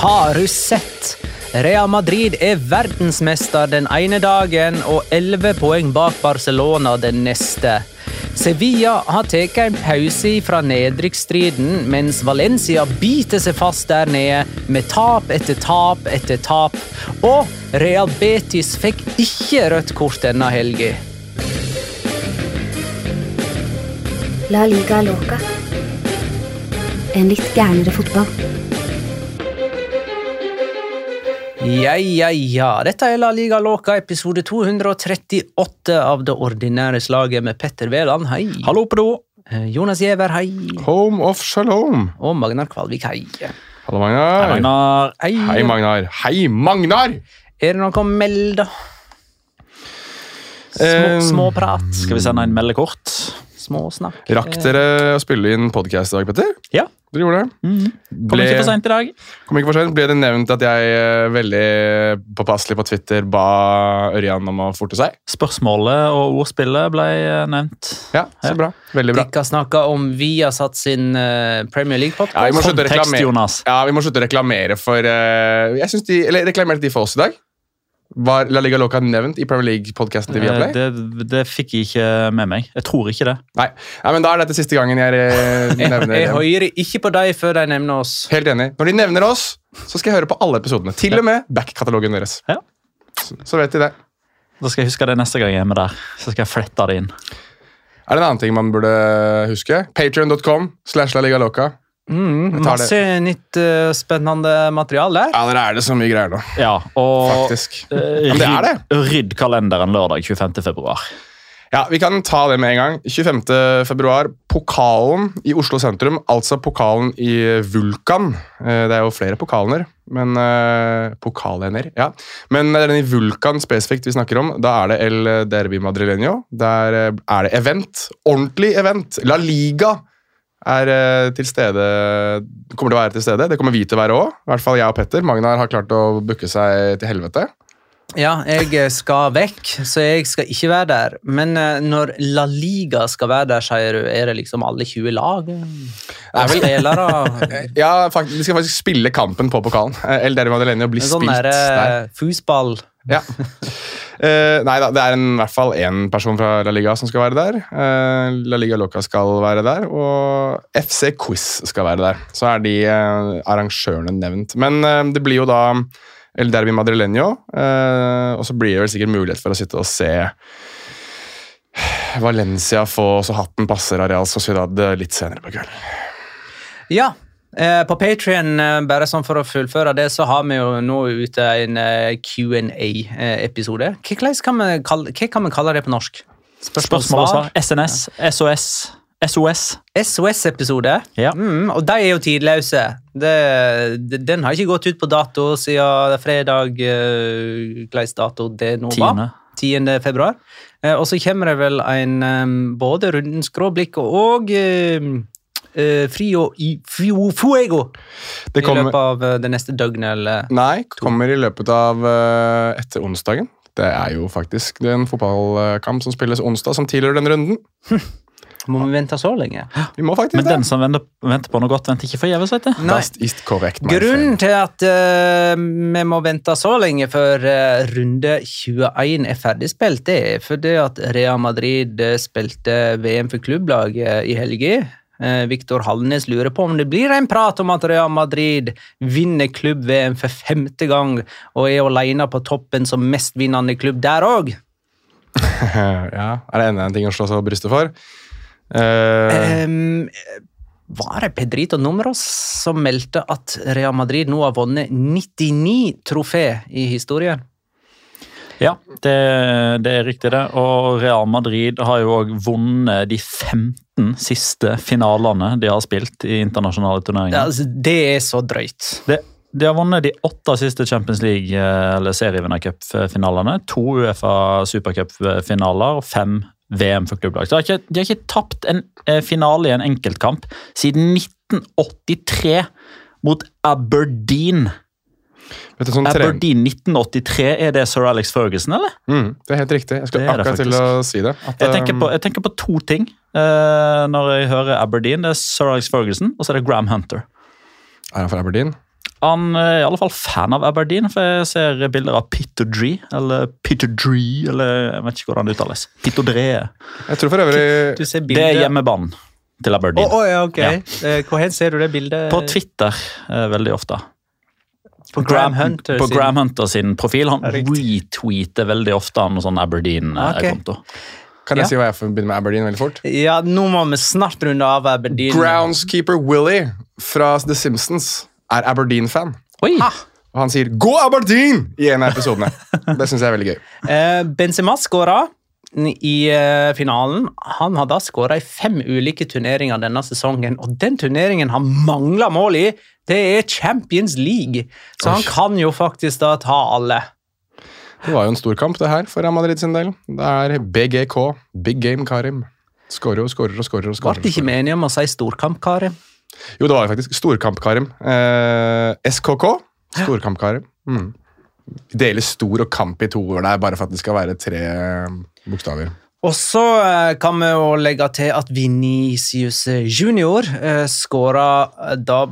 Har du sett? Real Madrid er verdensmester den ene dagen og 11 poeng bak Barcelona den neste. Sevilla har tatt en pause fra nedrykksstriden, mens Valencia biter seg fast der nede med tap etter tap etter tap. Og Real Betis fikk ikke rødt kort denne helga. La liga loca. En litt gærnere fotball. Ja, ja, ja. Dette er La Liga låka, episode 238 av det ordinære slaget med Petter Veland, hei. Hallo på do! Eh, Jonas Giæver, hei. Home of shalom. Og Magnar Kvalvik, hei. Hallo, Magnar. Hei, Magnar. Hei. Hei, Magnar. Hei, Magnar! Er det noe å melde? Små, Eh, småprat. Skal vi sende en meldekort? Småsnakk. Rakk dere å spille inn podkast i dag, Petter? Ja. Dere gjorde det? Kom Ble- ikke for sent i dag. Kom ikke for sent. Ble det nevnt at jeg eh, veldig påpasselig på Twitter ba Ørjan om å forte seg? Spørsmålet og ordspillet ble eh, nevnt. Ja, så bra. Veldig bra. Dere snakka om Viasat sin eh, Premier Ja, vi League-podkast. må slutte å reklamere, ja, vi må slutte å reklamere for Jeg synes de, eller Reklamerte de for oss i dag? Var La Liga Loca nevnt i Premier League-podkasten til Viaplay? Eh, Det, det fikk jeg ikke med meg. Jeg tror ikke det. Nei. ja, men Da er dette siste gangen jeg eh, nevner Jeg hører ikke på dem før de nevner oss. Helt enig. Når de nevner oss, så skal jeg høre på alle episodene. Til og med back-katalogen deres. Ja. Så, så vet de det. Da skal jeg huske det neste gang jeg er med der. Så skal jeg flette det inn. Er det en annen ting man burde huske? Patreon.com slash La Liga Loca. Mm, masse nytt uh, spennende materiale der. Ja, der er det så mye greier nå. Ja, og Faktisk. eh, Men det er det. rydd- Rydd kalenderen lørdag 25. februar. Ja, Vi kan ta det med en gang. 25. februar. Pokalen i Oslo sentrum, altså pokalen i Vulkan. Eh, Det er jo flere pokaler, men uh, Pokalener, ja. Men det er den i Vulkan spesifikt vi snakker om. Da er det El Derby Madrileño. Der er det event. Ordentlig event. La Liga er eh, til stede Kommer til å være til stede. Det kommer vi til å være òg. I hvert fall jeg og Petter. Magnar har klart å booke seg til helvete. Ja, jeg eh, skal vekk, så jeg skal ikke være der. Men eh, når La Liga skal være der, sier du, er det liksom alle 20 lag? er Spillere? Ja, faktisk, Vi skal faktisk spille kampen på pokalen. Eh, El Derby Madrileño blir sånn spilt der. fusball. Ja. Uh, nei da, det er en, i hvert fall én person fra La Liga som skal være der. Uh, La Liga Loca skal være der, og FC Quiz skal være der. Så er de uh, arrangørene nevnt. Men eh, det blir jo da El Derby Madrileño. Eh, og så blir det vel sikkert mulighet for å sitte og se Valencia få så hatten passer av Real Sociedad eh, litt senere på kvelden. Ja. Eh, på Patrion, bare sånn for å fullføre det, så har vi jo nå ute en Q&A-episode. Hva, kan vi kalle- hva kan vi kalle det på norsk? Spørsmål og svar. SNS, SOS, SOS. SOS-episode. Ja. Mm, og de er jo tidløse. Det, det, den har ikke gått ut på dato siden fredag. Uh, dato det nå var? 10. 10. februar. Uh, og så kommer det vel en um, både Rundens gråblikk og uh, Frio i Fio Fuego Det i løpet av eh, det neste døgnet. Eller nei, kommer i løpet av eh, etter onsdagen. Det er jo faktisk en fotballkamp som spilles onsdag, som tilhører den runden. må vi vente så lenge? Vi må faktisk Men den som venter, venter på noe godt, venter ikke forgjeves, Grunnen til at uh, vi må vente så lenge før uh, runde 21 er ferdigspilt, det er fordi at Real Madrid eh, spilte VM for klubblag eh, i helga. Eh, Viktor Hallnes lurer på om det blir en prat om at Real Madrid vinner klubb-VM for femte gang og er alene på toppen som mestvinnende klubb der òg. ja, Er det enda en ting å slå seg på brystet for? Um, var det Pedrito Numeros som meldte at Real Madrid nå har vunnet 99 trofé i historien? Ja, det, det er riktig det. Og Real Madrid har jo òg vunnet de 15 siste finalene de har spilt i internasjonale Ja, turneringer. altså, det er så drøyt. Det, de har vunnet de åtte siste Champions League- eh, eller serievinnercupfinalene. To Uefa supercupfinaler og fem VM for klubblag. Så de har ikke, de har ikke tapt en eh, finale i en enkeltkamp siden 1983 mot Aberdeen. du, sånn. Aberdeen 1983, er det Sir Alex Ferguson, eller? mm, det er helt riktig. Jeg skulle akkurat til å si det. At, Jeg tenker, på, eh, jeg tenker på to ting eh, når jeg hører Aberdeen. Det er Sir Alex Ferguson, og så er det Graham Hunter. Er han fra Aberdeen? Han er i alle fall fan av Aberdeen, for jeg ser bilder av Peter Dree, eller Peter Dree, eller jeg vet ikke hvordan det uttales. Peter Dree. Jeg tror for øvrig Du ser Det er hjemmebanen til Aberdeen. Aberdeen. oh ja, ok. Ja. Eh, Hvor hen ser du det bildet? På Twitter eh, veldig ofte. På Graham Hunter på Graham Hunter sin profil. Han retweeter veldig ofte av sånn Aberdeen-konto. Kan jeg Ja. si hva jeg forbinder med Aberdeen veldig fort? Ja, nå må vi snart runde av Aberdeen. Groundskeeper Willy fra The Simpsons er Aberdeen-fan. Oi! Og han sier 'Gå Aberdeen!' i en av episodene. Det syns jeg er veldig gøy. Eh, Benzema skåra i eh, finalen. Han har da skåra i fem ulike turneringer denne sesongen, og den turneringen han mangler mål i, det er Champions League. Så han kan jo faktisk da ta alle. Det var jo en stor kamp, det her, for Real Madrid sin del. Det er BGK, Big Game Karim. Skårer og skårer og skårer. og skårer. Ble ikke vi enige om å si storkamp, Kari? Jo, det var jo faktisk Storkamp-Karim. Eh, SKK, Storkamp-Karim. Mm. Deler stor og kamp i to toer der, bare for at det skal være tre eh, bokstaver. Og så eh, kan vi jo legge til at Vinicius Junior eh, skåra da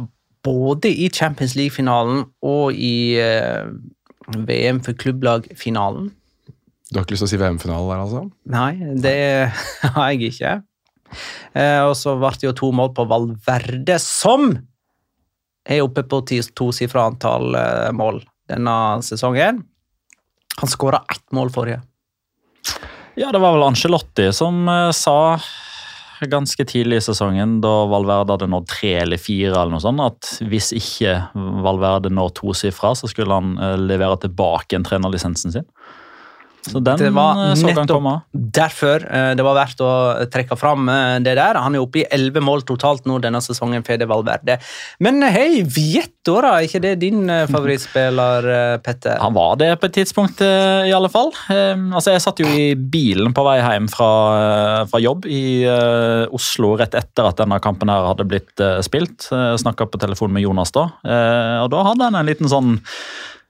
både i Champions League-finalen og i eh, VM for klubblag-finalen. Du har ikke lyst til å si VM-finalen der, altså? Nei, det har jeg ikke. Eh, og så ble det jo to mål på Valverde, som er oppe på tosifra antall eh, mål denne sesongen. Han skåra ett mål forrige. Ja, det var vel Ancelotti som eh, sa ganske tidlig i sesongen, da Valverde hadde nådd tre eller fire, eller noe sånt, at hvis ikke Valverde når tosifra, så skulle han levere tilbake en trenerlisensen sin. Så den Det var eh, så nettopp komme. Derfor eh, det var verdt å trekke fram eh, det der. Han er oppe i elleve mål totalt nå denne sesongen. Fede Valverde. Men hei, Vietto, da? Er ikke det din favorittspiller, Petter? Han var det på et tidspunkt, i alle fall. Eh, altså, jeg satt jo i bilen på vei hjem fra, fra jobb i Oslo rett etter at denne kampen her hadde blitt spilt. Snakka på telefon med Jonas da, og da hadde han en liten sånn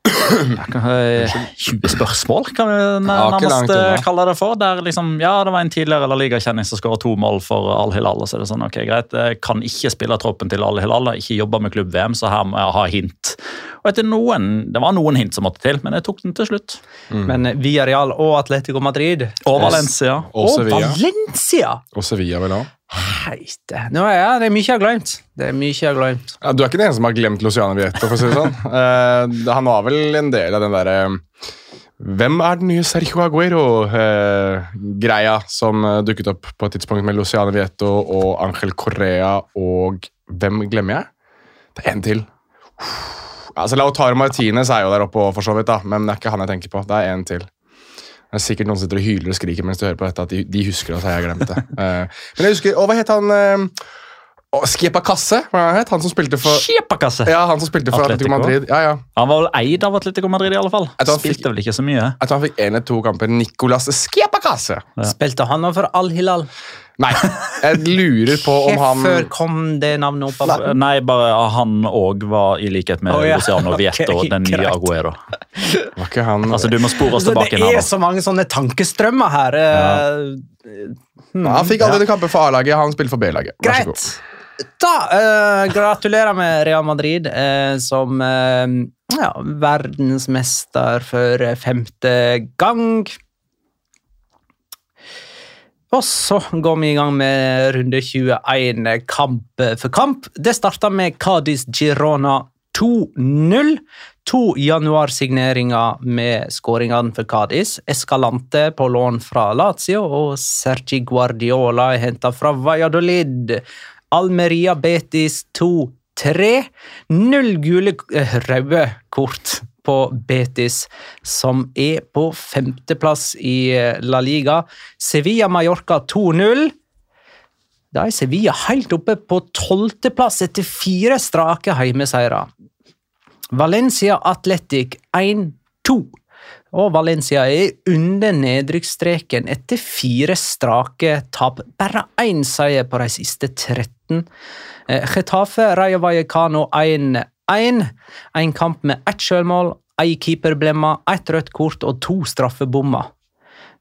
ja, 20 spørsmål, kan vi nærmest eh, kalle det for. Der liksom, ja, det var en tidligere La Liga-kjenning som skåra to mål for Al Hilal. Og så er det sånn, ok, greit, jeg kan ikke spille troppen til Al Hilal, ikke jobbe med klubb-VM, så her må jeg ha hint. Og etter noen, Det var noen hint som måtte til, men jeg tok den til slutt. Men Villarreal og Atletico Madrid Og Valencia. Og Sevilla. Valencia! Og Sevilla vil òg. Heite Nå er jeg, Det er mye jeg har glemt. Det er mye jeg har glemt. Ja, du er ikke den eneste som har glemt Luciano Vietto, for å si det sånn. uh, han var vel en del av den derre Hvem er den nye Sergio Aguero-greia som eh, dukket opp på et tidspunkt med Luciano Vietto og Angel Correa og Hvem glemmer jeg? Det er en til. Altså, Lautaro Martinez er jo der oppe, for så vidt, da, men det er ikke han jeg tenker på. Det er en til. Det er sikkert noen som sitter og hyler og skriker mens du hører på dette, at de, de husker at jeg har glemt det. Uh, men jeg husker, og Hva het han uh, Skiepa Kasse? Hva het han som spilte for Kjepakasse! Ja, han som spilte for Atletico, Atletico. Madrid. Ja, ja. Han var vel eid av Atletico Madrid, i alle fall. Jeg tror han fikk- Spilte vel ikke så mye. Jeg tror han fikk én eller to kamper. Nicolas Skiepa Kasse. Spilte han for Al-Hilal? Nei, jeg lurer på om han Før kom det navnet opp? Nei. Nei, bare han òg var i likhet med oh, ja. Luciano Vietto okay, den nye. Aguero. Var ikke han Altså, Du må spore oss tilbake det er så mange sånne tankestrømmer her. eh, Han fikk aldri kamper for A-laget, han spilte for B-laget. Vær så Greit. god. Da, uh, gratulerer med Real Madrid uh, som uh, ja, verdensmester for femte gang. Og så går vi i gang med runde 21 kamp for kamp. Det starta med Cádiz Girona 2-0. To januarsigneringer med skåringene for Cádiz. Escalante på lån fra Lazio og Sergi Guardiola er henta fra Valladolid. Almeria Betis 2-3. Null gule eh, røde kort på Betis, som er på femteplass i eh, La Liga. Sevilla Mallorca 2-0. Da er Sevilla helt oppe på tolvteplass etter fire strake heimeseiere. Valencia-Atletic 1-2. Og Valencia er under nedrykksstreken etter fire strake tap. Bare én seier på de siste 13. Eh, Getafe Rayo Vallecano 1-1. En kamp med ett sjølmål, ei keeperblemme, ett rødt kort og to straffebommer.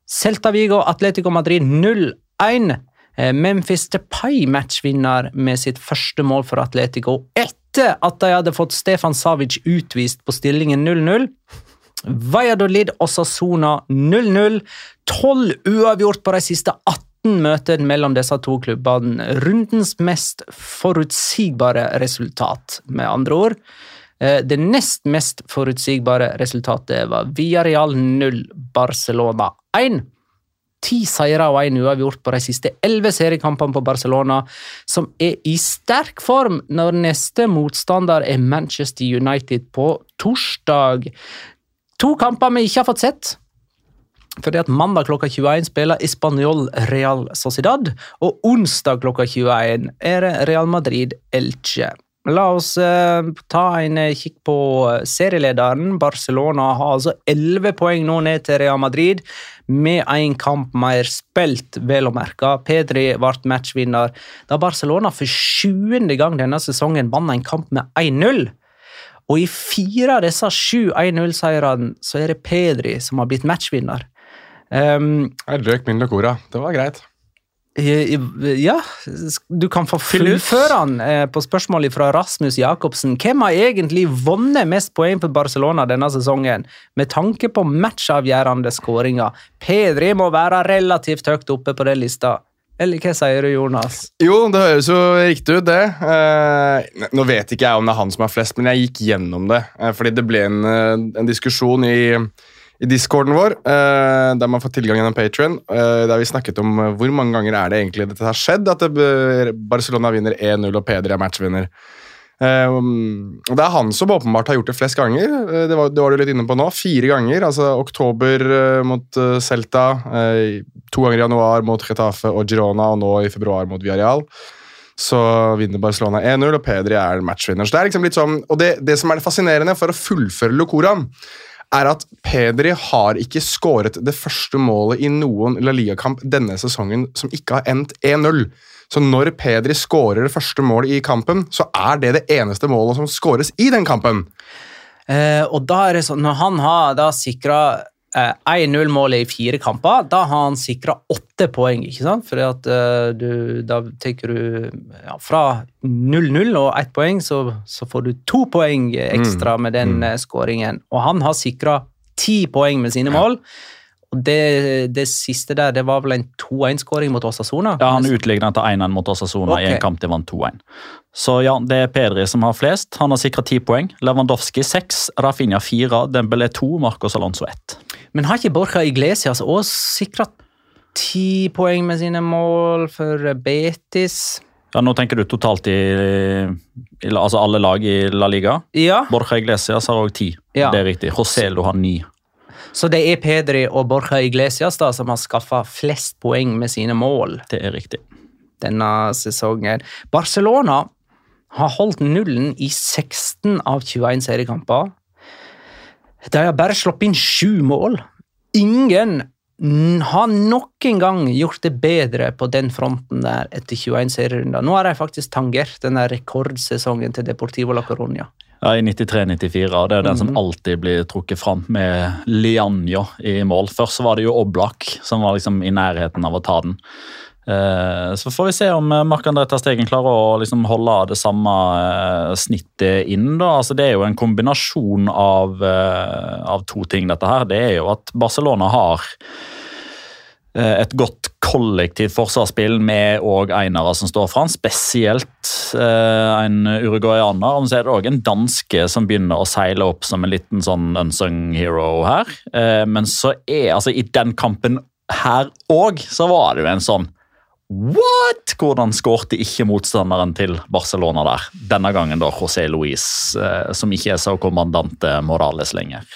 Celta Vigo Atletico Madrid 0-1. Eh, Memphis Depay matchvinner med sitt første mål for Atletico etter at de hadde fått Stefan Savic utvist på stillingen 0-0. Valladolid og Sassona 0-0. 12 uavgjort på de siste 18 møtene mellom disse to klubbene. Rundens mest forutsigbare resultat, med andre ord. Eh, Det nest mest forutsigbare resultatet var Villarreal 0, Barcelona 1. Ti seire og én uavgjort på de siste elleve seriekampene på Barcelona, som er i sterk form når neste motstander er Manchester United på torsdag. To kamper vi ikke har fått sett. Fordi at Mandag klokka 21 spiller Español Real Sociedad, og onsdag klokka 21 er det Real Madrid Elche. La oss eh, ta en eh, kikk på eh, serielederen. Barcelona har altså 11 poeng nå ned til Real Madrid, med én kamp mer spilt, vel å merke. Pedri ble matchvinner da Barcelona for sjuende gang denne sesongen vant en kamp med 1-0. Og i fire av disse sju 1-0-seirene så er det Pedri som har blitt matchvinner. Um, Jeg røk min Locora. Det var greit. ja, du kan få fullføre den eh, på spørsmålet fra Rasmus Jacobsen. Hvem har egentlig vunnet mest poeng for Barcelona denne sesongen, med tanke på matchavgjørende skåringer? Pedri må være relativt høyt oppe på den lista. Eller hva sier du, Jonas? Jo, det høres jo riktig ut, det. Eh, nå vet ikke jeg om det er han som har flest, men jeg gikk gjennom det. Eh, fordi det ble en, en diskusjon i, i discorden vår, eh, der man får tilgang gjennom Patrion, eh, der vi snakket om eh, hvor mange ganger er det egentlig dette har skjedd, at Barcelona vinner 1-0 og Pedri er matchvinner. Um, det er han som åpenbart har gjort det flest ganger. Det, var, det var du litt inne på nå. Fire ganger. altså Oktober mot Celta, to ganger i januar mot Getafe og Girona, og nå i februar mot Villarreal. Så vinner Barcelona 1-0, og Pedri er matchvinner. Så det er liksom litt sånn, og det, det som er det fascinerende for å fullføre Locoraen, er at Pedri har ikke skåret det første målet i noen La Liga-kamp denne sesongen som ikke har endt 1-0. Så når Pedri skårer det første målet i kampen, så er det det eneste målet som skåres i den kampen. Eh, og da er det sånn, Når han har da sikra 1-0-målet i fire kamper, da har han sikra åtte poeng. ikke sant? Fordi at uh, du, Da tar du ja, fra 0-0 og ett poeng, så, så får du to poeng ekstra med den mm. skåringen. Og han har sikra ti poeng med sine mål. Og det, det siste der, det var vel en 2-1-skåring mot Osasona? Ja, Han utligna til 1-1 mot Osasona i en kamp de vant 2-1. Så ja, det er Pedri som har flest. Han har sikra ti poeng. Lewandowski seks, Rafinha fire, Dembélé to, Marcos Alonso ett. Men har ikke Borja Iglesias òg sikra ti poeng med sine mål for Betis? Ja, Nå tenker du totalt i, i altså alle lag i La Liga. Ja. Borja Iglesias har òg ti. Ja. Det er riktig. Joselo har ni. Så det er Pedri og Borja Iglesias da som har skaffa flest poeng med sine mål Det er riktig. denne sesongen. Barcelona har holdt nullen i 16 av 21 seriekamper. De har bare sluppet inn sju mål. Ingen har noen gang gjort det bedre på den fronten der etter 21 serierunder. Nå har de faktisk tangert den rekordsesongen til Deportivo la Coruña. Ja, I 93-94. og Det er den som alltid blir trukket fram med Lianjo i mål. Først så var det jo Oblak som var liksom i nærheten av å ta den. Eh, Så får vi se om eh, Marc-André Ter Stegen klarer å liksom holde det samme eh, snittet inn. da. Altså Det er jo en kombinasjon av, eh, av to ting, dette her. Det er jo at Barcelona har et godt kollektivt forsvarsspill med òg einere som står foran. spesielt eh, en uruguayaner. Men så er det òg en danske som begynner å seile opp som en liten sånn unsung hero her. Eh, men så er altså i den kampen her òg, så var det jo en sånn What?! Hvordan skårte ikke motstanderen til Barcelona der? Denne gangen da José Luis, eh, som ikke er så kommandante Morales lenger.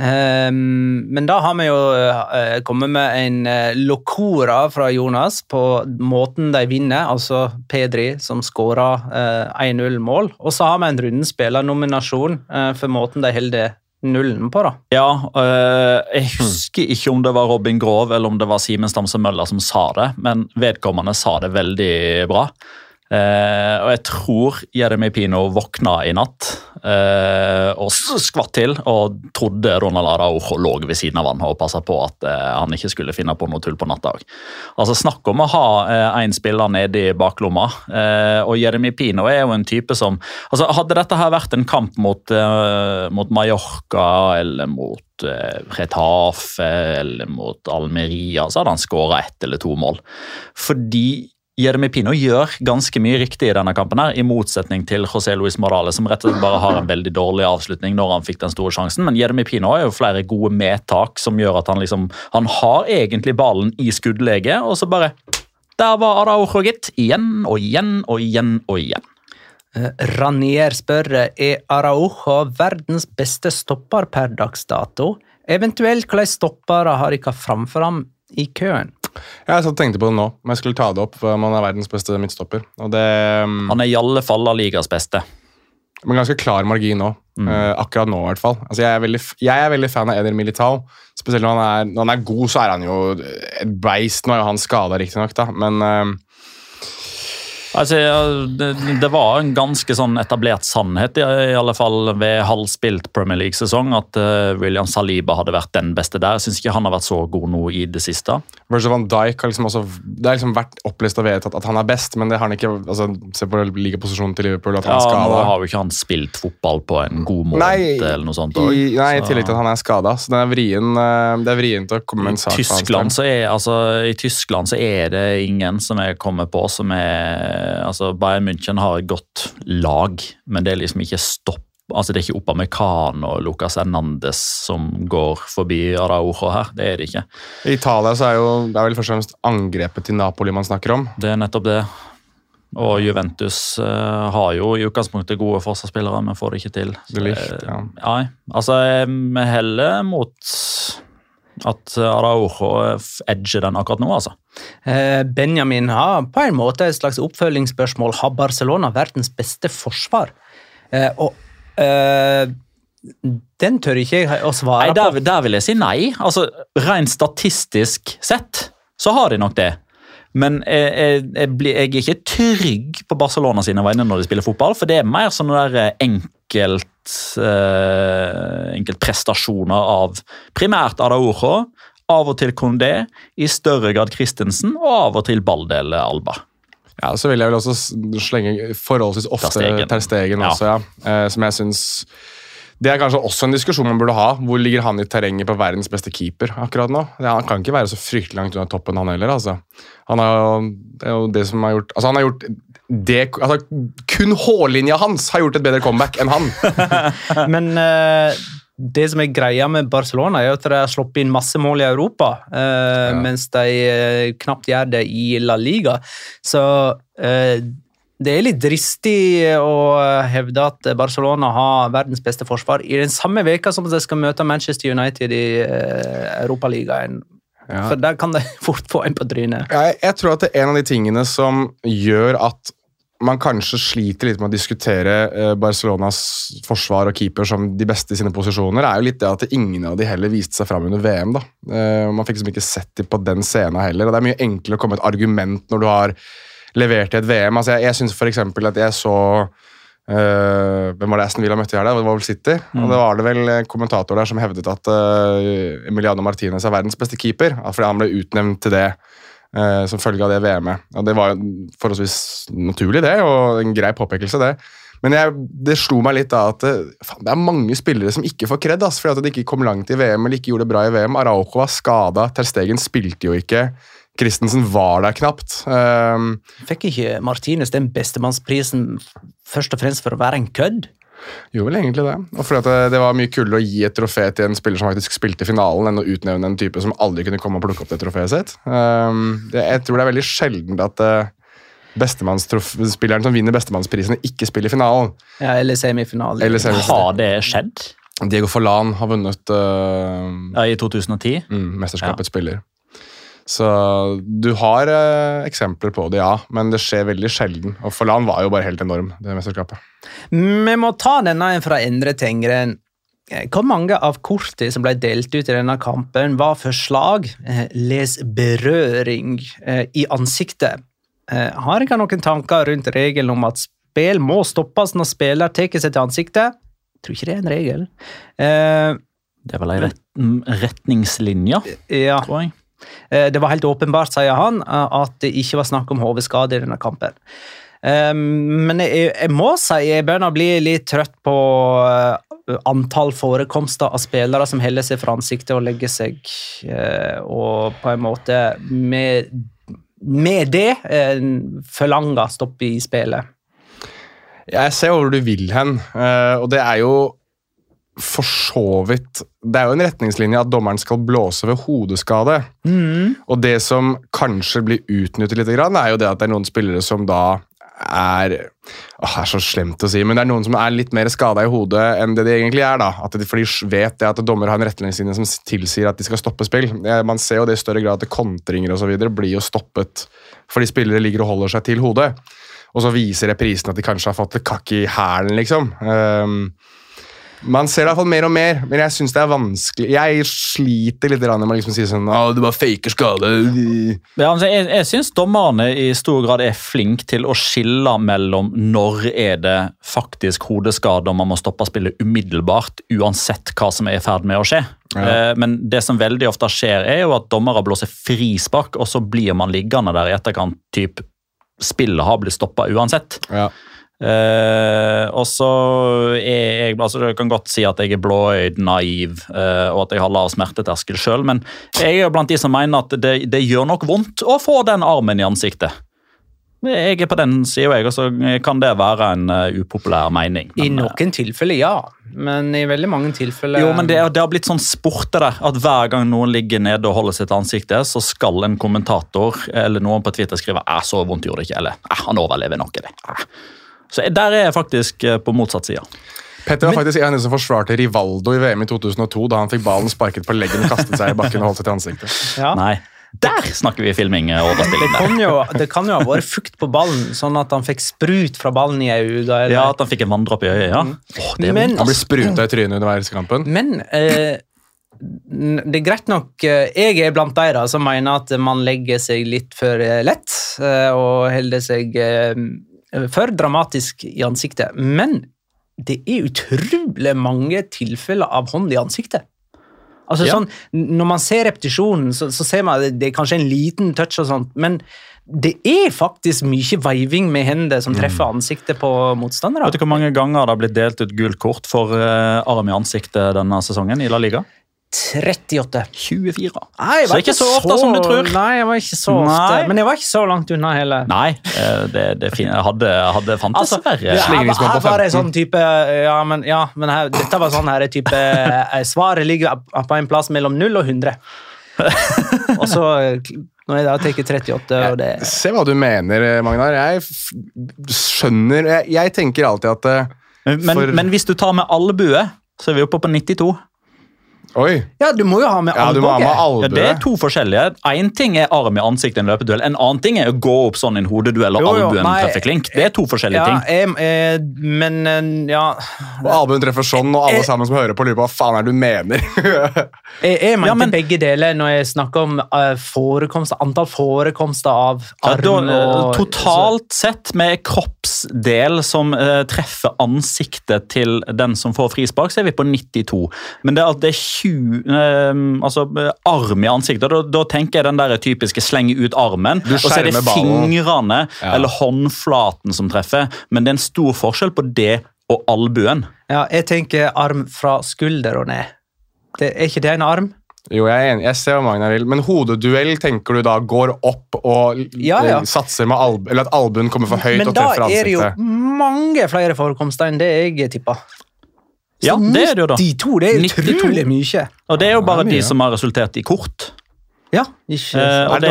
Ehm, men da har vi jo eh, kommet med en uh, locora fra Jonas på måten de vinner, altså Pedri som skåra 1-0-mål. Og så har vi en rundespillernominasjon for måten de holder nullen på, da. Ja, jeg husker ikke om det var Robin Grov eller om det var Simen Stamse Møller som sa det, men vedkommende sa det veldig bra. Eh, og jeg tror Jeremy Pino våkna i natt eh, og skvatt til og trodde Ronald Araujo lå ved siden av han og passa på at eh, han ikke skulle finne på noe tull på natta òg. Altså, snakk om å ha én spiller nede i baklomma. Eh, og Jeremy Pino er jo en type som altså, Hadde dette her vært en kamp mot, eh, mot Mallorca eller mot eh, Retafe eller mot Almeria, så hadde han skåra ett eller to mål. Fordi Jeremy Pino gjør ganske mye riktig i denne kampen, her, i motsetning til José Luis Morales, som rett og slett bare har en veldig dårlig avslutning når han fikk den store sjansen. Men Jeremy Pino har jo flere gode medtak som gjør at han liksom Han har egentlig ballen i skuddlege, og så bare Der var Araujo, gitt. Igjen og igjen og igjen og igjen. Eh, Ranier spør er Araujo verdens beste stopper per dags dato. Eventuelt hvilke stoppere har dere framfor ham i køen? Jeg satt og tenkte på det nå, men jeg skulle ta det opp. for man er verdens beste midtstopper. Det mm, Han er i alle fall Ligas beste. med ganske klar margin nå. eh, akkurat nå, i hvert fall. Altså, jeg, er veldig, jeg er veldig fan av Eder Militao. Spesielt når han, er, når han er god, så er han jo et beist. Nå er jo han skada, riktignok, men eh, Altså, det, det var en ganske sånn etablert sannhet, i, i alle fall ved halvspilt Premier League-sesong, at eh, William Saliba hadde vært den beste der. Jeg syns ikke han har vært så god nå i det siste. Virgil van Dijk har liksom også Det har liksom vært opplest og vedtatt at han er best, men det har han ikke altså, Se på ligaposisjonen til Liverpool, at han Ja, er Nå skada. har jo ikke han spilt fotball på en god måte, Nei, eller noe sånt. I, nei, i tillegg til at han er skada. Så det er vrien, eh, det vrient å komme med en sak. Tyskland, så er, altså, I Tyskland så er det ingen som jeg kommer på som er altså Bayern München har et godt lag, men det er liksom ikke stopp. Altså Det er ikke Opamecano og Lucas Hernandez som går forbi Araujo her. Det er det ikke. I Italia så er jo det er vel først og fremst angrepet til Napoli man snakker om. Det er nettopp det. Og Juventus uh, har jo i utgangspunktet gode forsvarsspillere, men får det ikke til. Så De Ligt, ja. Nei, altså vi heller mot at Araujo edger den akkurat nå, altså. Eh, Benjamin har på en måte et slags oppfølgingsspørsmål. Har Barcelona verdens beste forsvar? Eh, og eh, den tør ikke jeg å svare Nei, der, på. der vil jeg si nei. Altså, Rent statistisk sett så har de nok det. Men jeg, jeg, jeg, blir, jeg er ikke trygg på Barcelona sine vegne når de spiller fotball, for det er mer sånne der enkelt, eh, enkeltprestasjoner av primært Araujo, av og til Condé, i større grad Christensen og av og til Baldel Alba. Ja, Så vil jeg vel også slenge forholdsvis ofte Ter Stegen. Ter Stegen Ja. også, ja. Eh, som jeg syns Det er kanskje også en diskusjon man burde ha. Hvor ligger han i terrenget på verdens beste keeper akkurat nå? Ja, han kan ikke være så fryktelig langt unna toppen, han heller. altså. Han har jo, det er jo det som har gjort Altså, han har gjort det, altså, Kun hårlinja hans har gjort et bedre comeback enn han. Men eh, det som er greia med Barcelona, er at de har sluppet inn masse mål i Europa, eh, Ja. mens de eh, knapt gjør det i La Liga. Så eh, det er litt dristig å hevde at Barcelona har verdens beste forsvar i den samme veka som de skal møte Manchester United i eh, Europaligaen. Ja. For der kan de fort få en på trynet. Jeg, jeg tror at det er en av de tingene som gjør at man kanskje sliter litt med å diskutere eh, Barcelonas forsvar og keeper som de beste i sine posisjoner, er jo litt det at ingen av de heller viste seg fram under VM. da. Eh, man fikk liksom ikke sett dem på den scenen heller. og Det er mye enklere å komme med et argument når du har levert i et VM. Altså, jeg jeg syns f.eks. at jeg så Uh, Hvem var det Aston Villa møtte her? Det var vel City. Og det var det vel en kommentator der som hevdet at uh, Emiliano Martinez er verdens beste keeper. Fordi han ble utnevnt til det som følge av det VM-et. Og Det var forholdsvis naturlig, det, og en grei påpekelse, det. Men jeg, det slo meg litt da at eh, faen, det er mange spillere som ikke får kred, fordi at de ikke kom langt i VM eller ikke gjorde det bra i VM. Araujo var skada, Ter Stegen spilte jo ikke. Christensen var der knapt. Um, Fikk ikke Martinez den bestemannsprisen først og fremst for å være en kødd? Gjorde vel egentlig det. Og fordi at det, det var mye kulere å gi et trofé til en spiller som faktisk spilte finalen, enn å utnevne en type som aldri kunne komme og plukke opp det trofeet sitt. Um, det, jeg tror det er veldig sjelden at uh, bestemannspilleren som vinner bestemannsprisene, ikke spiller finalen. Ja, eller semifinalen. Har det skjedd? Diego Forlan har vunnet uh, Ja, I 2010? mm, mesterskapets spiller. Så du har eh, eksempler på det, ja, men det skjer veldig sjelden. Og Forlan var jo bare helt enorm, det mesterskapet. Vi må ta denne en fra Endre Tengren. Hvor mange av kortene som ble delt ut i denne kampen, var for slag, eh, les berøring, eh, i ansiktet? Eh, Har dere noen tanker rundt regelen om at spill må stoppes når spiller tar seg til ansiktet? Jeg tror ikke det er en regel. Eh, Det er vel ei retningslinje, ja. tror jeg. Eh, Det var helt åpenbart, sier han, eh, at det ikke var snakk om hodeskade i denne kampen. Eh, Men jeg, jeg må si jeg begynner å bli litt trøtt på antall forekomster av spillere som holder seg fra ansiktet og legger seg, og på en måte med, med det forlanger stopp i spillet. Jeg ser hvor du vil hen, og det er jo for så vidt Det er jo en retningslinje at dommeren skal blåse ved hodeskade. Og det som kanskje blir utnyttet litt, er jo det at det er noen spillere som da er åh, det er så slemt å si, men det er noen som er litt mer skada i hodet enn det de egentlig er. da. At de, for de vet det at dommer har en retningslinje som tilsier at de skal stoppe spill. Man ser jo det i større grad at kontringer og så videre blir jo stoppet fordi spillere ligger og holder seg til hodet. Og så viser reprisen at de kanskje har fått et kakk i hælen, liksom. Um, man ser det i hvert fall mer og mer, men jeg syns det er vanskelig. Jeg sliter litt med å liksom si sånn Å, du bare faker skade. Ja, altså, jeg jeg syns dommerne i stor grad er flinke til å skille mellom når er det faktisk hodeskade og man må stoppe spillet umiddelbart, uansett hva som er i ferd med å skje. Ja. Men det som veldig ofte skjer, er jo at dommere blåser frispark, og så blir man liggende der i etterkant. Typ, spillet har blitt stoppa uansett. Ja. Eh, og så er jeg altså Jeg kan godt si at jeg er blåøyd, naiv eh, og at jeg har lav smerteterskel sjøl, men jeg er blant de som mener at det, det gjør nok vondt å få den armen i ansiktet. Jeg er på den sida, jeg, og så kan det være en uh, upopulær mening. Men, I noen tilfeller, ja. Men i veldig mange tilfeller jo, men det, det har blitt sånn sport det der, at hver gang noen ligger nede og holder sitt ansikt, så skal en kommentator eller noen på Twitter skrive «Æ, 'så vondt gjorde det ikke', eller «Æ, 'han overlever nok'. det. Så der er jeg faktisk eh, på motsatt side. Petter var faktisk en av de som forsvarte Rivaldo i VM i 2002, da han fikk ballen sparket på leggen og kastet seg i bakken og holdt seg til ansiktet. Ja. Nei, der snakker vi filming og Det overspilling. kan, jo, det kan jo ha vært fukt på ballen, sånn at han fikk sprut fra ballen i øyet. Ja, at han fikk en vanndråpe i øyet. ja. Er Men- Han ble spruta i trynet under verdenskampen. Men eh, det er greit nok eh, Jeg er blant de som mener at man legger seg litt for eh, lett eh, og holder seg eh, for dramatisk i ansiktet. Men det er utrolig mange tilfeller av hånd i ansiktet. Altså Ja. sånn, Når man ser repetisjonen, så, så ser man at det er kanskje en liten touch, og sånt, men det er faktisk mye veiving med hendene som treffer ansiktet på motstandere. Vet du hvor mange ganger det har blitt delt ut gult kort for eh, arm i ansiktet denne sesongen i La Liga? 38. 24. Nei, jeg Så var ikke så ofte som du tror. Nei, jeg var ikke så ofte. Nei. Men jeg var ikke så langt unna heller. Nei, eh, det, det hadde, hadde fantes Altså, verre. her, her var det 15. sånn type Ja, men, ja, men her, dette var sånn her type eh, Svaret ligger på en plass mellom 0 og 100. og så eh, Når jeg da tar 38, og det Se hva du mener, Magnar. Jeg skjønner Jeg, jeg tenker alltid at for... Men, men hvis du tar med albue, så er vi oppe på 92. Oi! Ja, du må jo ha med Ja, albue. Ja, det er to forskjellige. Én ting er arm i ansiktet i en løpeduell. En annen ting er å gå opp sånn i en hodeduell og albuen treffer klink. Det er to forskjellige Ja, ting. jeg, jeg, men eh, ja Og albuen treffer sånn, og alle jeg, sammen som hører på, lurer på hva faen er det du mener. Jeg, jeg mente Ja, men- begge deler når jeg snakker om eh, forekomst, antall forekomster av Ja, arm da, og Totalt totalt sett med kroppsdel som uh, treffer ansiktet til den som får frispark, så er vi på 92. Men det er det er 20 eh, altså arm i ansiktet, da, da tenker jeg den der typiske slenge ut armen, og så er det fingrene Ja. eller håndflaten som treffer. Men det er en stor forskjell på det og albuen. Ja, jeg tenker arm fra skulder og ned. Det, er ikke det en arm? Jo, jeg er enig. Jeg ser hva Magnar vil. Men hodeduell tenker du da går opp og Ja, ja. satser med alb eller at albuen kommer for høyt Men og da er det jo mange flere forekomster enn det jeg tippa. Ja, det er det jo da. 92, det er 92. utrolig mye. Og det er jo bare Ja, de mye. som har resultert i kort. Ja, ikke Eh, og det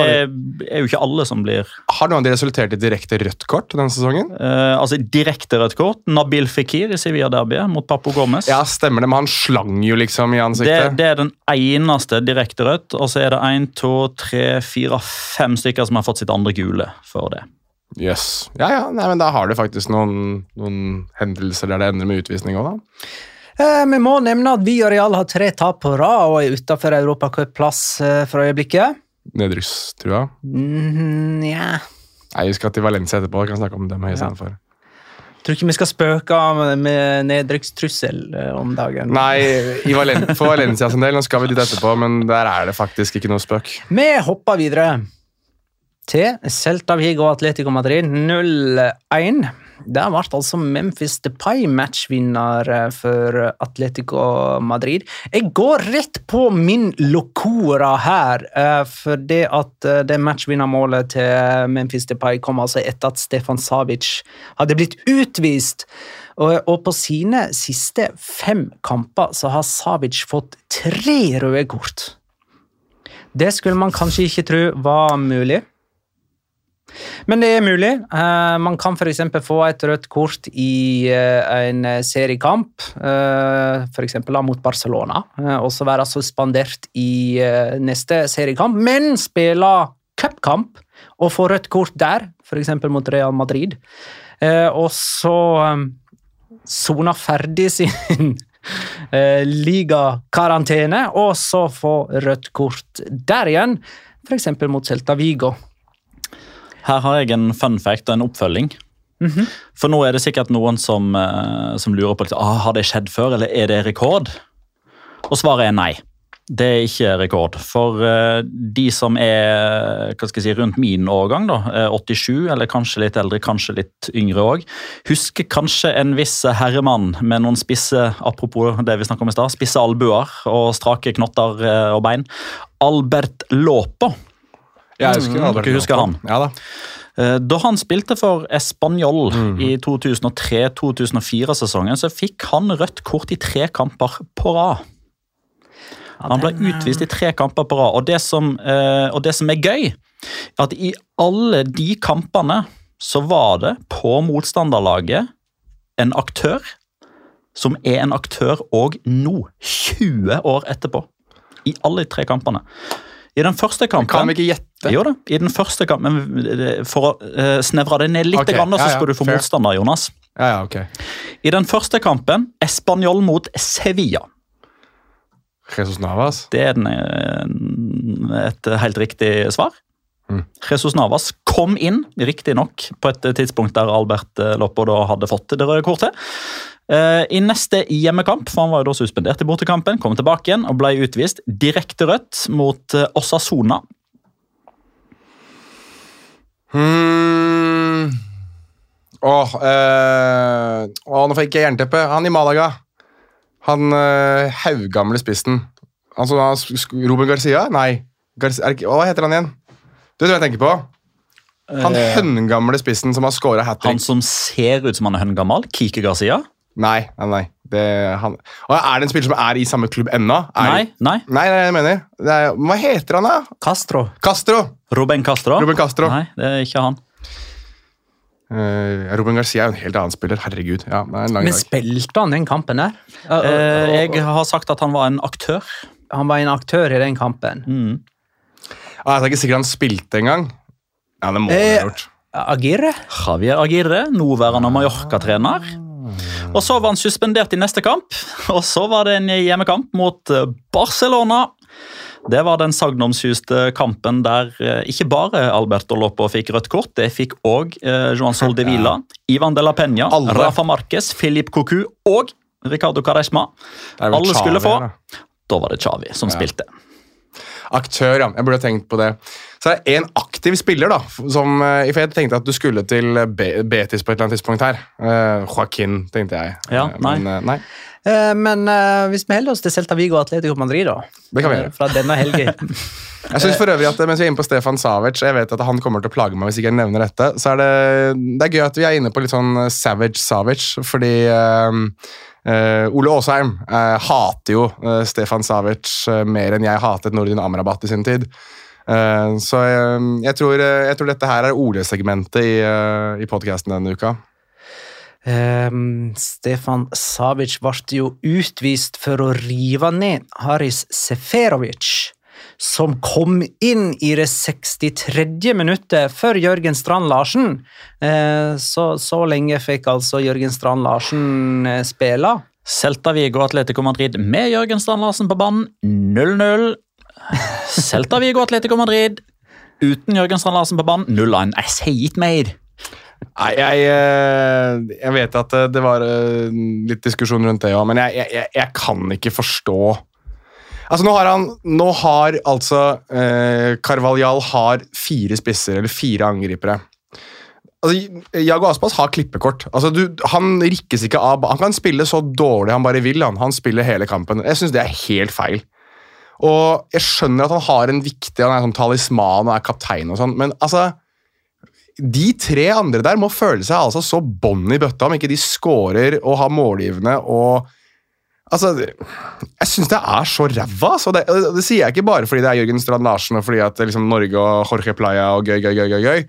det er jo ikke alle som blir Har noen av de resultert i direkte rødt kort denne sesongen? Eh, altså direkte rødt kort. Nabil Fikir i Sevilla-derbyet mot Papo Gomez. Ja, stemmer det, men han slang jo liksom i ansiktet. det er den eneste direkte rødt, og så er det én, to, tre, fire, fem stykker som har fått sitt andre gule for det. Jøss. Ja, ja, nei, men da har du faktisk noen, noen hendelser der det ender med utvisning òg, da. Eh, Vi må nevne at Villarreal har tre tap på rad og er utafor europacupplass eh, for øyeblikket. Nedrykkstrua. Mm, ja. Nei, vi skal til Valencia etterpå. Vi kan snakke om dem istedenfor. Tror ikke vi skal spøke med- nedrykkstrussel eh, om dagen. Nei, i Valen for Valencia sin del, nå skal vi dit etterpå, men der er det faktisk ikke noe spøk. Vi hopper videre til Celta Vigo og Atletico Madrid 0-1. Der ble altså Memphis Depay matchvinner eh, for Atletico Madrid. Jeg går rett på min locora her, eh, for det at eh, det matchvinnermålet til Memphis Depay kom altså etter at Stefan Savic hadde blitt utvist. Og, på sine siste fem kamper så har Savic fått tre røde kort. Det skulle man kanskje ikke tro var mulig. Men det er mulig. Eh, man kan f.eks. få et rødt kort i eh, en seriekamp, uh, f.eks. mot Barcelona, eh, og så være suspendert i eh, neste seriekamp, men spille cupkamp og få rødt kort der, f.eks. mot Real Madrid, Eh, og så sone ferdig sin eh, ligakarantene, og så få rødt kort der igjen, f.eks. mot Celta Vigo. Her har jeg en fun fact og en oppfølging. For nå er det sikkert noen som, eh, som lurer på ah, har det skjedd før, eller er det rekord. Og svaret er nei. Det er ikke rekord. For eh, de som er si, rundt min årgang, da, eh, 87, eller kanskje litt eldre, kanskje litt yngre òg, husker kanskje en viss herremann med noen spisse apropos det vi om i sted, spisse albuer og strake knotter eh, og bein. Albert Låpo. Jeg husker, Mm, dere husker han? Ja da. Eh, Da han spilte for Español i 2003-2004-sesongen, så fikk han rødt kort i tre kamper på rad. Han ble utvist i tre kamper på rad, og det som, eh, og det som er gøy, er at i alle de kampene så var det på motstanderlaget en aktør som er en aktør òg nå, 20 år etterpå. I alle tre kampene. I den første kampen Kan vi ikke gjette? jo da, i den første kampen For å eh, snevre det ned litt, okay, grann, så ja, ja, skal du få fair. motstander, Jonas. Ja, ja, ok. I den første kampen, Español mot Sevilla. Jesus Navas. Det er den, eh, et helt riktig svar. Mm. Jesus Navas kom inn, riktignok på et tidspunkt der Albert eh, Loppo da hadde fått det røde kortet. Eh, I neste hjemmekamp, for han var jo da suspendert i bortekampen, kom tilbake igjen og ble utvist direkte rødt mot eh, Osasona. Hmm. Åh, eh, åh, nå fikk jeg jernteppe. Han i Malaga. Han uh, haugamle spissen. Altså, Ruben Garcia? Nei. Garcia, er hva heter han igjen? Du vet hva jeg tenker på? Han høngamle spissen som har scora hat Han som ser ut som han er høngammal, Kike Garcia? Nei, nei, nei. Det, han. Og er det en spiller som er i samme klubb ennå? Nei, Nei, nei. Nei, jeg mener. Det er, hva heter han, da? Castro. Castro. Ruben Castro? Ruben Castro. Nei, det er ikke han. Uh, Ruben Garcia er jo en helt annen spiller. Herregud. Ja, det er en lang Men dag. spilte han den kampen der? Eh, jeg har sagt at han var en aktør. Han var en aktør i den kampen. Mm. Ah, jeg er ikke sikker han spilte engang. Ja, det må han ha gjort. Agirre? Javier Agirre, nåværende Mallorca-trener. Og så var han suspendert i neste kamp, og så var det en hjemmekamp mot eh, Barcelona. Det var den sagnomsuste kampen der eh, ikke bare Alberto Lopo fikk rødt kort, det fikk òg de Vila, Ivan de la Peña, Alle. Rafa Marquez, Filip Cocu og Ricardo Caresma. Alle skulle få. da. Da var det Chavi som Ja. spilte. Aktør, ja. Jeg burde ha tenkt på det. Så er det en aktiv spiller, da. Som, eh, for jeg tenkte at du skulle til Betis på et eller annet tidspunkt her. Uh, Joaquin, tenkte jeg. Ja, Eh, nei. Men, uh, nei. Uh, men eh, hvis vi holder oss til Celta Vigo og Atletico Madrid, da. Det kan vi gjøre. Fra denne helgen. Jeg synes for øvrig at Mens vi er inne på Stefan Savic, jeg vet at han kommer til å plage meg hvis ikke jeg nevner dette, så er det, det er gøy at vi er inne på litt sånn Savage Savic, fordi Ole Aasheim eh, hater jo eh, Stefan Savic eh, mer enn jeg hatet Nordin Amrabat i sin tid. Eh, så eh, jeg, tror, eh, jeg tror dette her er oljesegmentet i, uh, podkasten denne uka. Um, Stefan Savic ble jo utvist for å rive ned Haris Seferovic, som kom inn i det 63. minuttet før Jørgen Strand Larsen. Eh, så, så lenge fikk altså Jørgen Strand Larsen eh, spille. Celta Vigo Atletico Madrid med Jørgen Strand Larsen på banen 0-0. Celta Vigo Atletico Madrid uten Jørgen Strand Larsen på banen 0-1. Jeg sier ikke mer. Nei, jeg, eh, jeg vet at det var litt diskusjon rundt det òg, men jeg, jeg- jeg kan ikke forstå Altså, nå har han Nå har altså eh, Carvalhal har fire spisser, eller fire angripere. Altså, Jago Aspas har klippekort. Altså, du, han rikkes ikke av Han kan spille så dårlig han bare vil. Han, han spiller hele kampen. Jeg syns det er helt feil. Og jeg skjønner at han har en viktig Han er sånn talisman og er kaptein og sånn, men altså de tre andre der må føle seg altså så bånn i bøtta om ikke de scorer og har målgivende og Altså, Jeg syns det er så ræva. Altså. Det, det sier jeg ikke bare fordi det er Jørgen Strand Larsen og fordi at liksom Norge og Jorge Playa og gøy, gøy, gøy. gøy, gøy.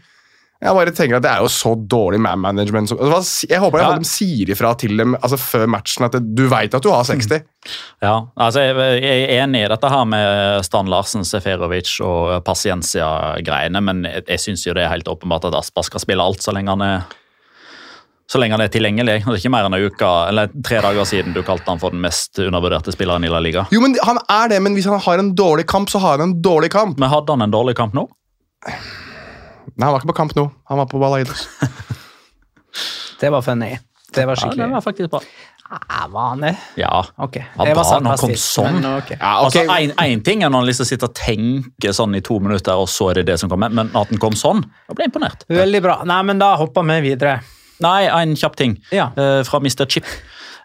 Jeg bare tenker at Det er jo så dårlig man management. Jeg håper Ja. de sier ifra til dem altså før matchen at du veit at du har 60. Ja, altså jeg, jeg er enig i dette her med Stan Larsen, Seferovic og Paciencia-greiene, men jeg, jeg syns jo det er helt åpenbart at Aspa skal spille alt så lenge han er så lenge han er tilgjengelig. Det er ikke mer enn en uke, eller tre dager siden du kalte han for den mest undervurderte spilleren i La Liga. Jo, men Han er det, men hvis han har en dårlig kamp, så har han en dårlig kamp. Men hadde han en dårlig kamp nå? Nei, Han var ikke på kamp nå. Han var på Balaidos. Det var funny. Det var skikkelig. Ja, det var faktisk bra. Ja, var han det? Ja. Okay. Jeg var bra han kom sånn. men okay. Ja, okay. Altså, en, en ting er når han liksom sitter og tenker sånn i to minutter, og så er det det som kommer, men at han kom sånn, da ble jeg imponert. Veldig bra. Nei, men da hopper vi videre. Nei, en kjapp ting Ja. uh, fra Mr. Chip.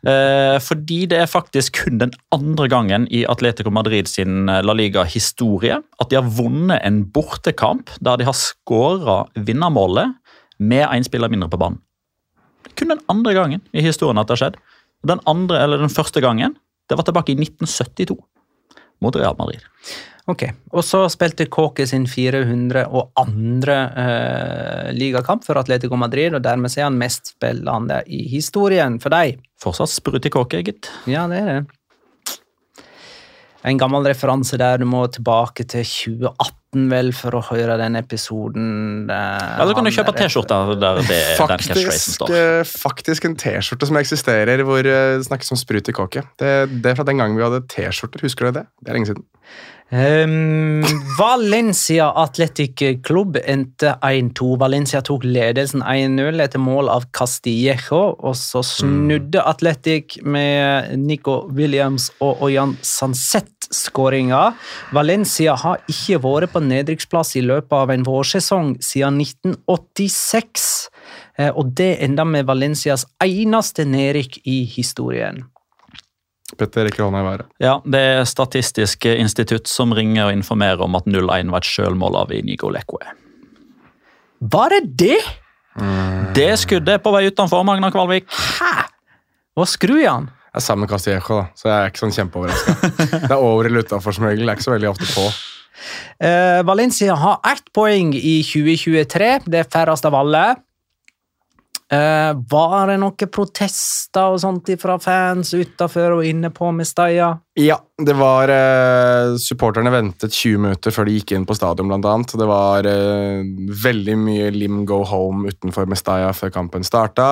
Uh, fordi det er faktisk kun den andre gangen i Atletico Madrid sin eh, La Liga-historie at de har vunnet en bortekamp der de har skåra vinnermålet med én spiller mindre på banen. Kun den andre gangen i historien at det har skjedd. Den, andre, eller den første gangen det var tilbake i 1972 mot Real Madrid. Ok, Og så spilte Kåke sin 402. Eh, ligakamp for Atletico Madrid, og dermed er han mest spillende i historien for deg. Fortsatt sprut i kåke, gitt. Ja, det er det. En gammel referanse der du må tilbake til 2018 vel for å høre den episoden. Ja, Eller kan du kjøpe T-skjorte der det, den catchphrasen Faktisk, står. eh, faktisk en T-skjorte som eksisterer, hvor eh, det snakkes om sprut i kåke. Det, det er fra den gangen vi hadde T-skjorter. Husker du det? Det er lenge siden. Um, Valencia Athletic Club endte 1-2. Valencia tok ledelsen 1-0 etter mål av Castillejo, og så snudde Athletic med Nico Williams og Oyan Sanset skåringer. Valencia har ikke vært på nedrykksplass i løpet av en vårsesong siden 1986. Eh, Og det enda med Valencias eneste nedrykk i historien. Petter rekker hånda i været. Ja, Det er Statistisk institutt som ringer og informerer om at 0-1 var et sjølmål av Inigo Lekwe. Var det det?! Det skuddet er på vei utenfor Magna Kvalvik. Hæ?! Hva skrur i han? Jeg er sammen med Castillejo, da, så jeg er ikke sånn kjempeoverraska. Det er over eller utafor som regel. Det er ikke så veldig ofte på. Uh, Valencia har ett poeng i 2023, det er færrest av alle. Uh, var det noen protester og sånt fra fans utafor og inne på Mestalla? Ja, det var uh, Supporterne ventet 20 minutter før de gikk inn på stadion, blant annet. Det var uh, veldig mye Lim go home utenfor Mestalla før kampen starta.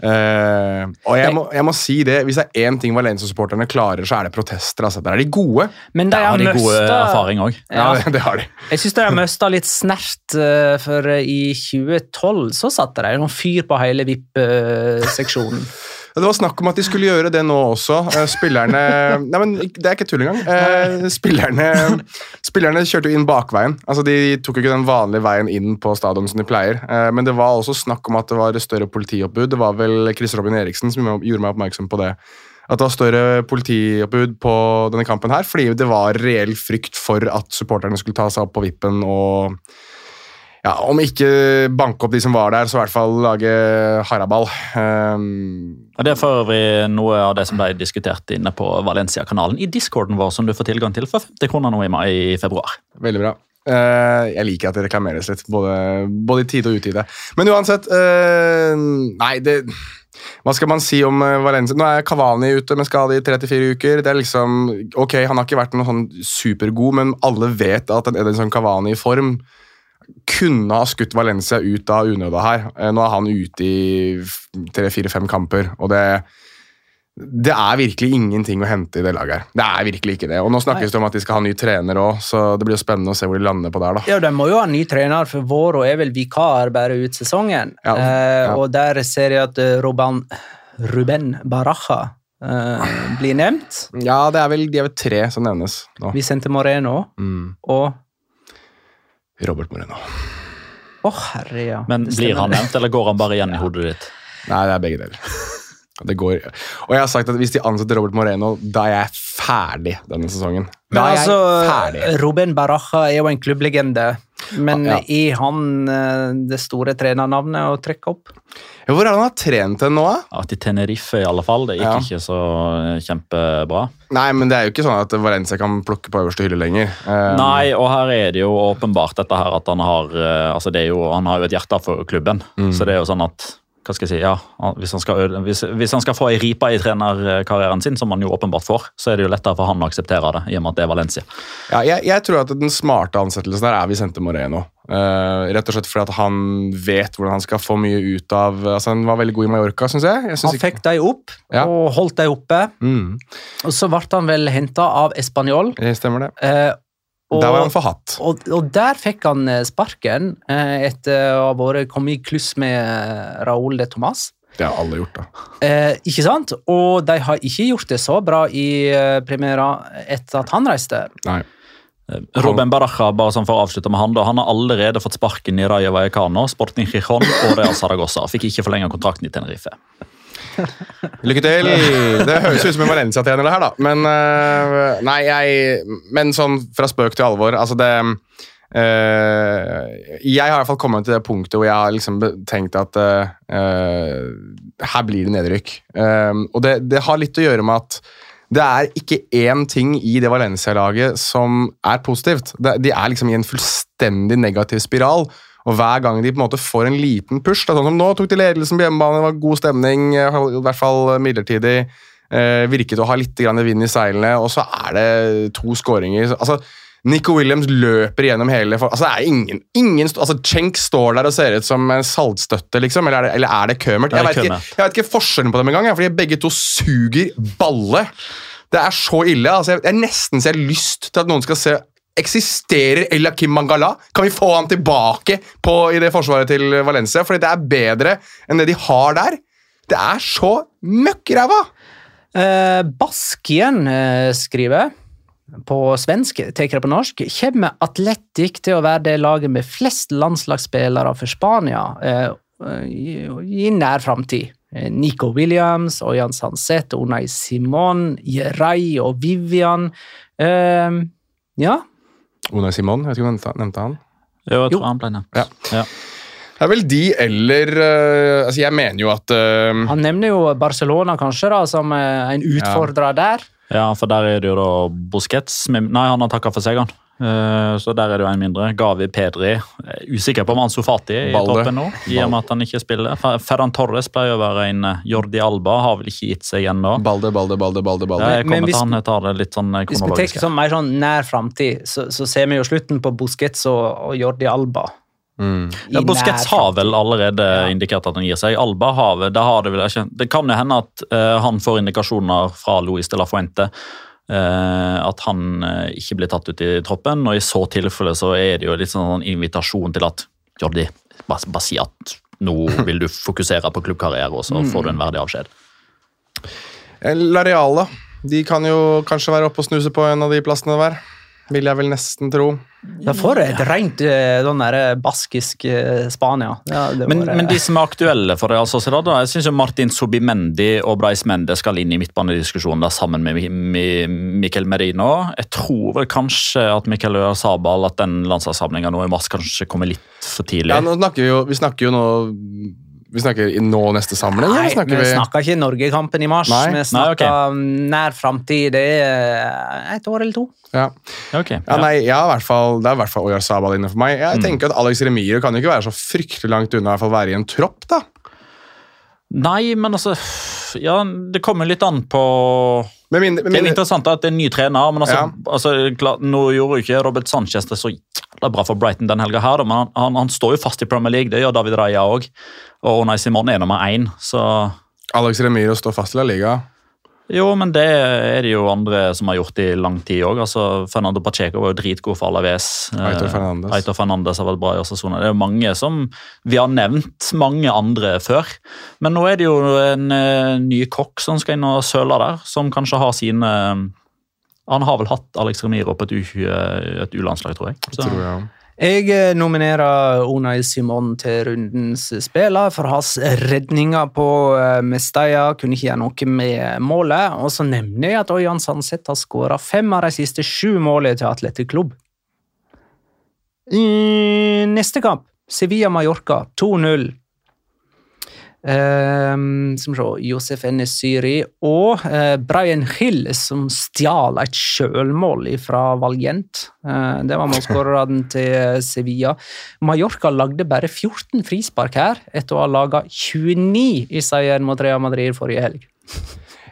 Eh, og jeg må, jeg må si det, hvis det er én ting Valencia-supporterne klarer, så er det protester. Altså. Der er de gode. Men de har de gode erfaring òg. Ja, Ja. det, har de. Jeg syns de har mista litt snert, eh, for i 2012 så satte de noen fyr på hele VIP-seksjonen. Det var snakk om at de skulle gjøre det nå også. Eh, Spillerne Nei, men Det er ikke tull engang. Eh, Spillerne, spillerne kjørte jo inn bakveien. Altså, De tok jo ikke den vanlige veien inn på stadion som de pleier. Eh, Men det var også snakk om at det var større politioppbud. Det var vel Chris Robin Eriksen som gjorde meg oppmerksom på det. At det var større politioppbud på denne kampen her, fordi det var reell frykt for at supporterne skulle ta seg opp på vippen og ja, Om ikke banke opp de som var der, så i hvert fall lage haraball. Um, Og Det er for øvrig noe av det som ble diskutert inne på Valencia-kanalen i discorden vår, som du får tilgang til for 50 kroner nå i mai i februar. Veldig bra. Uh, jeg liker at det reklameres litt, både, både i tide og utide. Men uansett uh, Nei, det Hva skal man si om eh, Valencia? Nå er Kavani ute med skade i 34 uker. Det er liksom, ok, Han har ikke vært noe sånn supergod, men alle vet at en Edinson Kavani i form kunne ha skutt Valencia ut av unøda her. Eh, Nå er han ute i tre-fire-fem kamper, og det det er virkelig ingenting å hente i det laget. her. Det er virkelig ikke det. Og Nå snakkes det om at de skal ha ny trener òg, så det blir jo spennende å se hvor de lander på der. da. Ja, De må jo ha ny trener, for Våro er vel vikar bare ut sesongen. Ja, Eh, og der ser jeg at eh, Ruben, Ruben Baraja eh, blir nevnt. Ja, det er vel, De er vel tre som nevnes nå. Vicente Moreno Mm. og Robert Moreno. Å, herre, ja. Men blir han nevnt, eller går han bare igjen i hodet ditt? Nei, det er begge deler. Det går. Og jeg har sagt at hvis de ansetter Robert Moreno, da er jeg ferdig denne sesongen. Da Men er altså, jeg ferdig. Robin Baraja er jo en klubblegende. Men Ja. er han eh, det store trenernavnet å trekke opp? Ja, Hvor er det han har trent hen nå, da? Ja, til Tenerife i alle fall, det gikk Ja. ikke så kjempebra. Nei, men det er jo ikke sånn at Valencia kan plukke på øverste hylle lenger. Um... Nei, og her er det jo åpenbart dette her at han har eh, altså det er jo, Han har jo et hjerte for klubben. Mm. Så det er jo sånn at hva skal jeg si, ja, hvis han skal, hvis, hvis han skal få ei ripe i trenerkarrieren sin, som han jo åpenbart får, så er det jo lettere for han å akseptere det, i og med at det er Valencia. Ja, jeg, jeg tror at den smarte ansettelsen der er Vicente Moreno. Uh, rett og slett fordi at han vet hvordan han skal få mye ut av altså Han var veldig god i Mallorca, syns jeg. jeg synes Han fikk dem opp Ja. og holdt dem oppe. mm, Og så ble han vel henta av Español. det Stemmer det. Eh, og, Der var han forhatt. og, og der fikk han eh, sparken eh, etter å ha vært kommet i kluss med eh, Raúl de Tomàs. Det har alle gjort, da. Eh, ikke sant? Og de har ikke gjort det så bra i eh, Primera etter at han reiste. Nei. Ruben Baraja, bare sånn for å avslutte med han, da, han har allerede fått sparken i Rayo Vallecano, Sporting Gijon og Real Saragossa. Fikk ikke forlenga kontrakten i Tenerife. Lykke til! Det høres ut som en Valencia-tjener, det her, da. Men uh, Nei, jeg Men sånn fra spøk til alvor, altså det uh, Jeg har i hvert fall kommet til det punktet hvor jeg har liksom tenkt at øh, her blir det nedrykk. Og det, det har litt å gjøre med at det er ikke én ting i det Valencia-laget som er positivt. De er liksom i en fullstendig negativ spiral. Og hver gang de på en måte får en liten push det er sånn som Nå tok de ledelsen på hjemmebane, det var god stemning, eh, i hvert fall midlertidig. Eh, virket å ha litt grann vind i seilene, og så er det to skåringer. Altså, Nico Williams løper gjennom hele altså, det er ingen, ingen altså, Cenk står der og ser ut som en saltstøtte, liksom. Eller er det, eller er det Kømert? Er Jeg vet, ikke, jeg vet ikke forskjellen på dem engang, fordi begge to suger balle. Det er så ille. altså Jeg, jeg nesten har lyst til at noen skal se Eksisterer Elakim Mangala? Kan vi få han tilbake på, i det forsvaret til Valencia? Fordi det er bedre enn det de har der. Det er så møkkræva! Eh, Baskien eh, skriver på svensk, tar det på norsk, kommer Atletic til å være det laget med flest landslagsspillere for Spania eh, i, i nær framtid. Eh, Nico Williams, Ojan Sanset, Unai Simon, Jerai og Vivian. Eh, ja, Unai Simon, jeg vet ikke om du nevnte- han. Jo, jeg Jo. tror han ble nevnt. Ja. Ja. Det er vel de eller uh, Altså, jeg mener jo at uh, han nevner jo Barcelona kanskje da, som uh, en utfordrer der. Ja, for der er det jo da Busquets Nei, han har takka for seg, han. Eh, så der er det jo en mindre. Gavi Pedri. Eh, Usikker på om Ansu Fati er i Balde. toppen nå, i og med at han ikke spiller. Ferran Torres pleier å være en eh, Jordi Alba, har vel ikke gitt seg ennå. Balde, Balde, Balde, Balde. balde. Jeg kommer hvis- til han, jeg tar det litt sånn kronologisk. Hvis vi tenker sånn, mer sånn nær framtid, så, så ser vi jo slutten på Busquets og, og Jordi Alba. Mm. Ja, Busquets har vel allerede Ja. indikert at han gir seg. Alba har det har det vel. Det kan jo hende at uh, han får indikasjoner fra Luis de la Fuente. Eh, at han eh, ikke blir tatt ut i troppen, og i så tilfelle så er det jo litt sånn invitasjon til at Jordi, bare, bare si at nå vil du fokusere på klubbkarriere, og så får du en verdig avskjed. Eh, Lareal, da. De kan jo kanskje være oppe og snuse på en av de plassene der. Vil jeg vel nesten tro. Da får du et rent der baskisk eh, Spania. Ja, det Men, var, men de som er aktuelle for Real Sociedad, da, jeg synes jo Martin Subimendi og Brais Mende skal inn i midtbanediskusjonen der sammen med Mi- Mi- Merino. Jeg tror vel kanskje at Mikel Sabal at den landslagssamlinga nå i mars kanskje kommer litt for tidlig. Ja, nå snakker vi jo, vi snakker jo nå Vi snakker i nå neste samling, Nei, snakker vi vi snakker ikke Norgekampen i mars. Nei. Vi Nei, snakker nær framtid. Det er et år eller to. Ja. Okay, Ja, ja. nei, ja, hvert fall, Det er i hvert fall Oyar Sabal inne for meg. Jeg Mm. tenker at Alex Remiro kan jo ikke være så fryktelig langt unna å være i en tropp. da. Nei, men altså Ja, det kommer litt an på Med men min, Det er interessant at det er en ny trener, men altså, Ja. altså klart, nå gjorde jo ikke Robert Sanchez det så jævla bra for Brighton den helga her, men han, han, han står jo fast i Premier League, det gjør David Raja òg. Og Unai Simon er nummer én, så Alex Remiro står fast i La Liga. Jo, men det er det jo andre som har gjort i lang tid òg. Altså, Fernando Pacheco var jo dritgod for Alaves. Aitor Eh, Fernandes. Aitor Fernandes har vært bra i Osasona. Det er jo mange som Vi har nevnt mange andre før. Men nå er det jo en eh, ny kokk som skal inn og søle der, som kanskje har sine Han har vel hatt Alex Remiro på et U20 et U-landslag, tror jeg. Så, tror jeg. Jeg eh, nominerer Unai Simon til rundens spiller for hans redninger på eh, Mestalla. Kunne ikke gjøre noe med målet. Og så nevner jeg at Ørjan Sandseth har skåra fem av de siste sju målene til Atletic Klubb. Neste kamp, Sevilla-Mallorca 2-0. Som se, Josef Enesyri og eh, Brian Hill som stjal et sjølmål fra Valgent. Eh, det var målskåreren til Sevilla. Mallorca lagde bare 14 frispark her, etter å ha laga 29 i seieren mot Real Madrid forrige helg.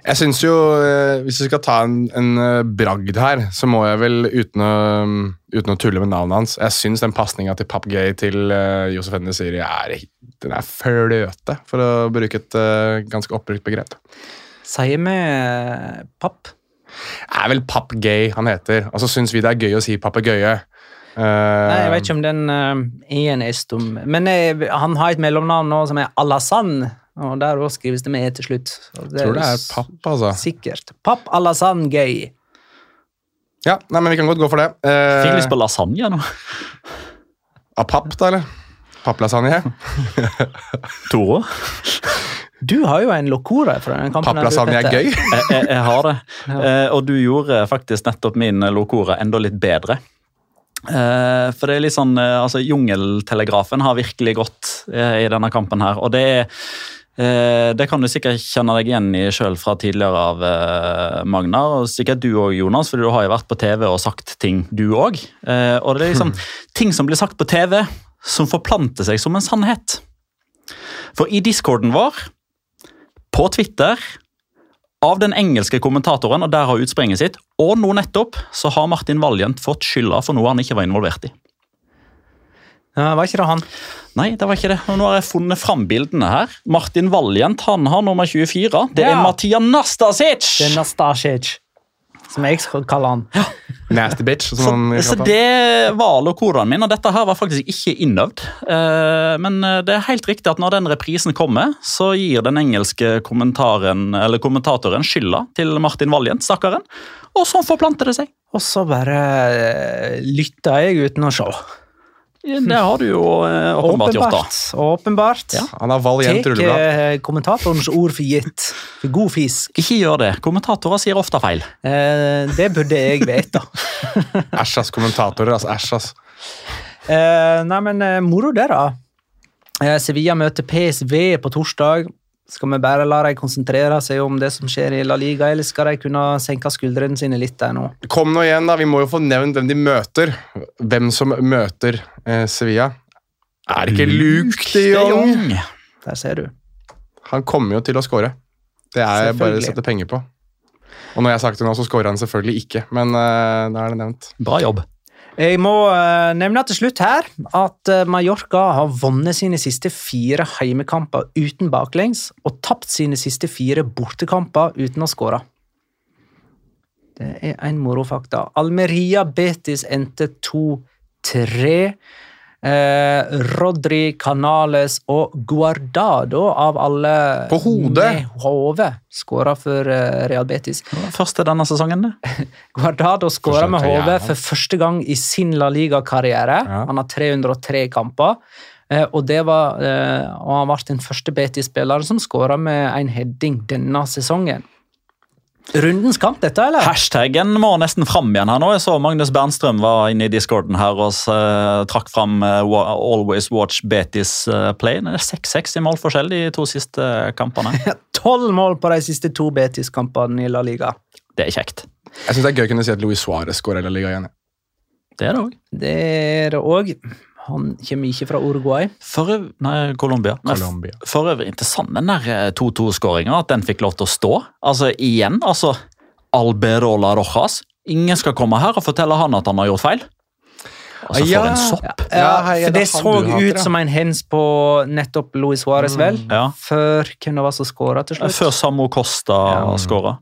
Jeg synes jo, eh, Hvis vi skal ta en, en eh, bragd her, så må jeg vel, uten å, uten å tulle med navnet hans Jeg syns den pasninga til Pap Gay til uh, Josef Nesiri er, den er fløte, for å bruke et ganske oppbrukt begrep. Sier vi papp? Det er vel Pap Gay han heter, og så syns vi det er gøy å si papegøye. Uh, Nei, jeg vet ikke om den eh, er stum. Men uh, han har et mellomnavn nå som er Alassane, og der òg skrives det med E til slutt. Det tror det er papp, altså. Sikkert. Papp lasagne, gøy! Ja, nei, men Vi kan godt gå for det. Uh, Fikk lyst på lasagne nå. Av papp, da, eller? Papplasagne? Toro? Du har jo en locora fra den kampen. Papplasagne er gøy. jeg, jeg, jeg har det. Eh, og du gjorde faktisk nettopp min locora enda litt bedre. Eh, for det er litt sånn, eh, altså Jungeltelegrafen har virkelig gått eh, i denne kampen her. Og det er eh, det kan du sikkert kjenne deg igjen i sjøl fra tidligere av eh, Magnar. Og sikkert du òg, Jonas, for du har jo vært på TV og sagt ting, du òg. Eh, og det er liksom ting som blir sagt på TV, som forplanter seg som en sannhet. For i discorden vår, på Twitter av den engelske kommentatoren, og der har utspringet sitt. Og nå nettopp så har Martin Valjent fått skylda for noe han ikke var involvert i. Ja, var ikke det han? Nei, det var ikke det. Og nå har jeg funnet fram bildene her. Martin Valjent han har nummer 24. Det er Ja. Matija Nastasic! Det er Nastasic, som jeg skal kalle han. Nasty bitch. Så, så det var lokoraen min, og dette her var faktisk ikke innøvd. Eh, men eh, det er helt riktig at når den reprisen kommer, så gir den engelske kommentaren, eller kommentatoren skylda til Martin Valjent, stakkaren. Og sånn forplanter det seg. Og så bare eh, lytta jeg uten å se. Det har du jo eh, åpenbart gjort, da. Åpenbart. Ja. Han har valg-jevnt Tek eh, kommentatorens ord for gitt. For god fisk. Ikke gjør det. Kommentatorer sier ofte feil. Eh, det burde jeg vite. Æsj, ass. Kommentatorer, ass. Æsj, ass. Eh, nei, men eh, moro det, da. Eh, Sevilla møter PSV på torsdag. Skal vi bare la dem konsentrere seg om det som skjer i La Liga, eller skal de kunne senke skuldrene sine litt der nå? Kom nå igjen, da. Vi må jo få nevnt hvem de møter. Hvem som møter eh, Sevilla. Er det ikke Luke de Jong? Der ser du. Han kommer jo til å score. Det er bare å sette penger på. Og når jeg har sagt det nå, så scorer han selvfølgelig ikke, men eh, da er det nevnt. Bra jobb. Jeg må uh, nevne til slutt her at uh, Mallorca har vunnet sine siste fire heimekamper uten baklengs og tapt sine siste fire bortekamper uten å skåre. Det er en morofakta. Almeria Betis endte 2-3. Eh, Rodri, Canales og Guardado av alle På hodet! med hode skåra for eh, Real Betis. Første denne sesongen, det. Guardado skåra med hodet for første gang i sin La Liga-karriere. Ja. Han har 303 kamper. eh, Og, det var, eh, og han ble den første Betis-spilleren som skåra med en heading denne sesongen. Rundens kamp, dette, eller? Hashtaggen må nesten fram igjen her nå. Jeg så Magnus Bernstrøm var inne i discorden her og uh, trakk fram uh, Always Watch Betis uh, play. Det er 6-6 i målforskjell de to siste kampene. Tolv mål på de siste to Betis-kampene i La Liga. Det er kjekt. Jeg syns det er gøy å kunne si at Luis Suárez scorer La Liga igjen. Det er det òg. Det er det òg. Han kommer ikke fra Uruguay. For Nei, Colombia. Colombia. For øvrig interessant den der eh, 2-2-skåringa, at den fikk lov til å stå. Altså igjen, altså Alberola Rojas. Ingen skal komme her og fortelle han at han har gjort feil. Altså, Ja. for en sopp. Ja, Ja, hei, for det det så ut det. som en hens på nettopp Luis Suárez, vel? Ja. Før hvem det var som skåra til slutt. Før Samo Costa Ja. skåra.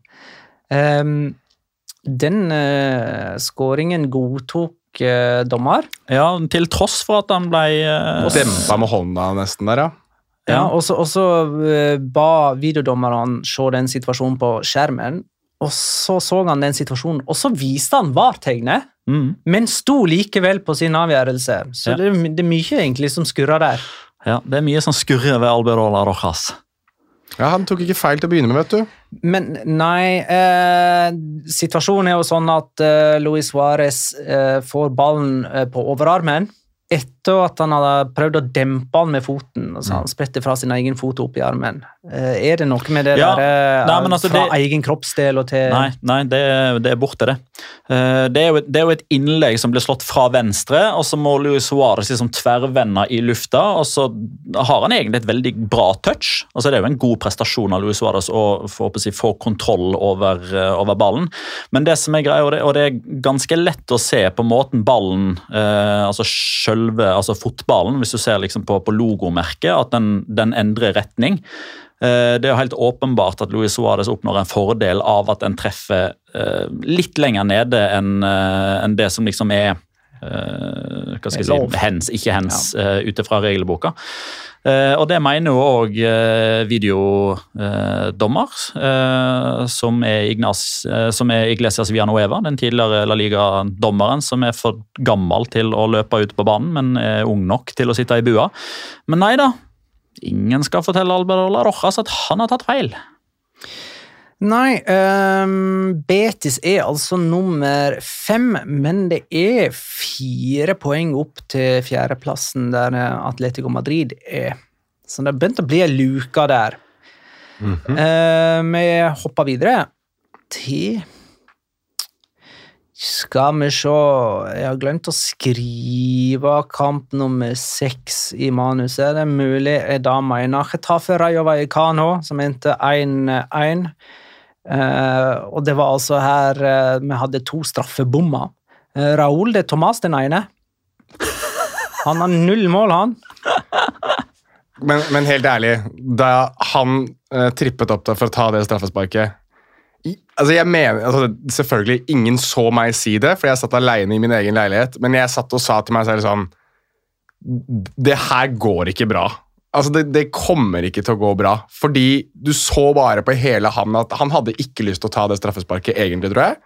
Um, den uh, skåringen godtok eh, dommer. Ja, til tross for at han ble eh, Dempa med hånda nesten der, ja. Ja, og så eh, ba videodommeren se den situasjonen på skjermen. Og så så han den situasjonen, og så viste han VAR-tegnet, mm, men sto likevel på sin avgjørelse. Så Ja. det, det er mye egentlig som skurrer der. ja, Det er mye som skurrer ved Alberola Rojas. Ja, Han tok ikke feil til å begynne med, vet du. Men nei eh, Situasjonen er jo sånn at eh, Luis Suárez eh, får ballen eh, på overarmen etter at han hadde prøvd å dempe han med foten. Altså Han spretter fra sin egen fot opp i armen. Eh, er det noe med det Ja, der eh, nei, altså, fra det- egen kroppsdel og til Nei, nei det, det er borte, det. Eh, Det er, jo et, det er jo et innlegg som blir slått fra venstre, og så må Luis Suárez liksom tverrvende i lufta. og Så har han egentlig et veldig bra touch. altså Det er jo en god prestasjon av Luis Suárez å få, håper jeg, få kontroll over, over ballen. Men det som er greia, og det, og det er ganske lett å se på måten ballen, eh, altså sjølve altså fotballen, hvis du ser liksom på, på logomerket, at den, den endrer retning. Eh, Det er jo helt åpenbart at Luis Suárez oppnår en fordel av at den treffer eh, litt lenger nede eh, enn det som liksom er hva skal jeg si, hens, ikke hens, ja. ut ifra regelboka. Eh, og det mener jo òg videodommer, eh, som, eh, som er Iglesias Villanueva, den tidligere La Liga-dommeren, som er for gammel til å løpe ut på banen, men er ung nok til å sitte i bua. Men nei da, ingen skal fortelle Alberola Rojas at han har tatt feil. Nei, um, Betis er altså nummer fem, men det er fire poeng opp til fjerdeplassen der eh, Atletico Madrid er. Så det har begynt å bli ei luke der. Eh, vi hopper videre til Skal vi se Jeg har glemt å skrive kamp nummer seks i manuset. Det er mulig jeg da mener Chetafe Rayo Vallecano, som endte 1-1. Eh, og det var altså her eh, vi hadde to straffebommer. Raoul det er Thomas den ene. Han har null mål, han. Men, men helt ærlig, da han eh, trippet opp der for å ta det straffesparket altså jeg mener, altså Selvfølgelig, ingen så meg si det, for jeg satt alene i min egen leilighet. Men jeg satt og sa til meg selv sånn Det her går ikke bra. Altså, det, det kommer ikke til å gå bra. Fordi du så bare på hele han at han hadde ikke lyst til å ta det straffesparket, egentlig, tror jeg.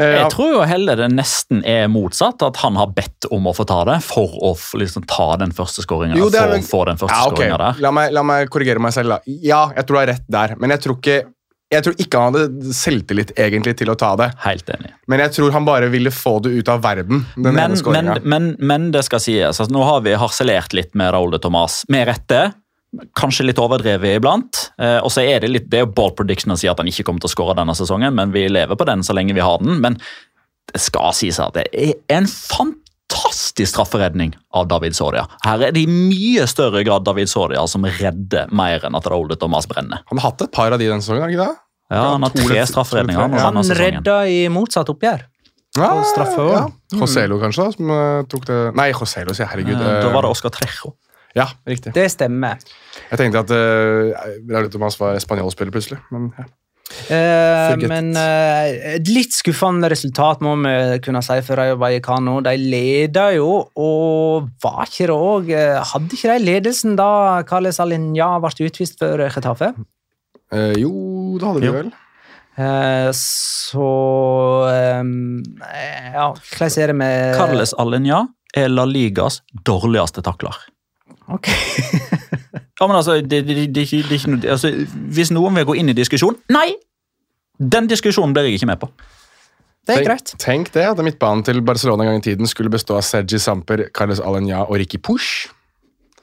Eh, Jeg tror jo heller det nesten er motsatt, at han har bedt om å få ta det for å liksom ta den første skåringa. Ja, okay. der. La meg, la meg korrigere meg selv. da. Ja, jeg tror du har rett der, men jeg tror ikke jeg tror ikke han hadde selvtillit egentlig til å ta det. Helt enig. Men jeg tror han bare ville få det ut av verden. den Men, ene men, scoringen. men, men det skal sies. Altså, nå har vi harselert litt med Raoul de Thomas. med rette. Kanskje litt overdrevet iblant. Eh, og så er Det litt, det er jo ball prediction å si at han ikke kommer til å skåre denne sesongen, men vi lever på den så lenge vi har den. Men det skal sies at det er en fantastisk strafferedning av David Soria. Her er det i mye større grad David Soria som redder mer enn at Raúl de Tomàs brenner. Han har hatt et par av de denne sesongen, ikke det? Ja, Han har tre strafferedninger ja. Han redda i motsatt oppgjør. Ja, straffe ja. Joselo, kanskje, da, som eh, tok det Nei, Joselo, sier. Herregud. Eh, Da var det Oscar Trejo. Ja, riktig. Det stemmer. Jeg tenkte at uh, Raúl Thomas var spanjolspiller plutselig, men ja. Eh, men eh, et litt skuffende resultat må vi kunne si for Rayo Vallecano. De leda jo, og var ikke det òg Hadde ikke de ledelsen da Carles Alinja ble utvist for Getafe? Eh, jo, det hadde de Jo. vel. Eh, så eh, Ja, hvordan er det med Carles Alinja er La Ligas dårligste takler. Ok. Ja, men altså, det, det, det, det, er ikke noe- altså, Hvis noen vil gå inn i diskusjon Nei! Den diskusjonen blir jeg ikke med på. Det er greit. Tenk det, at midtbanen til Barcelona en gang i tiden skulle bestå av Sergi Samper, Carles Alenya og Ricky Push.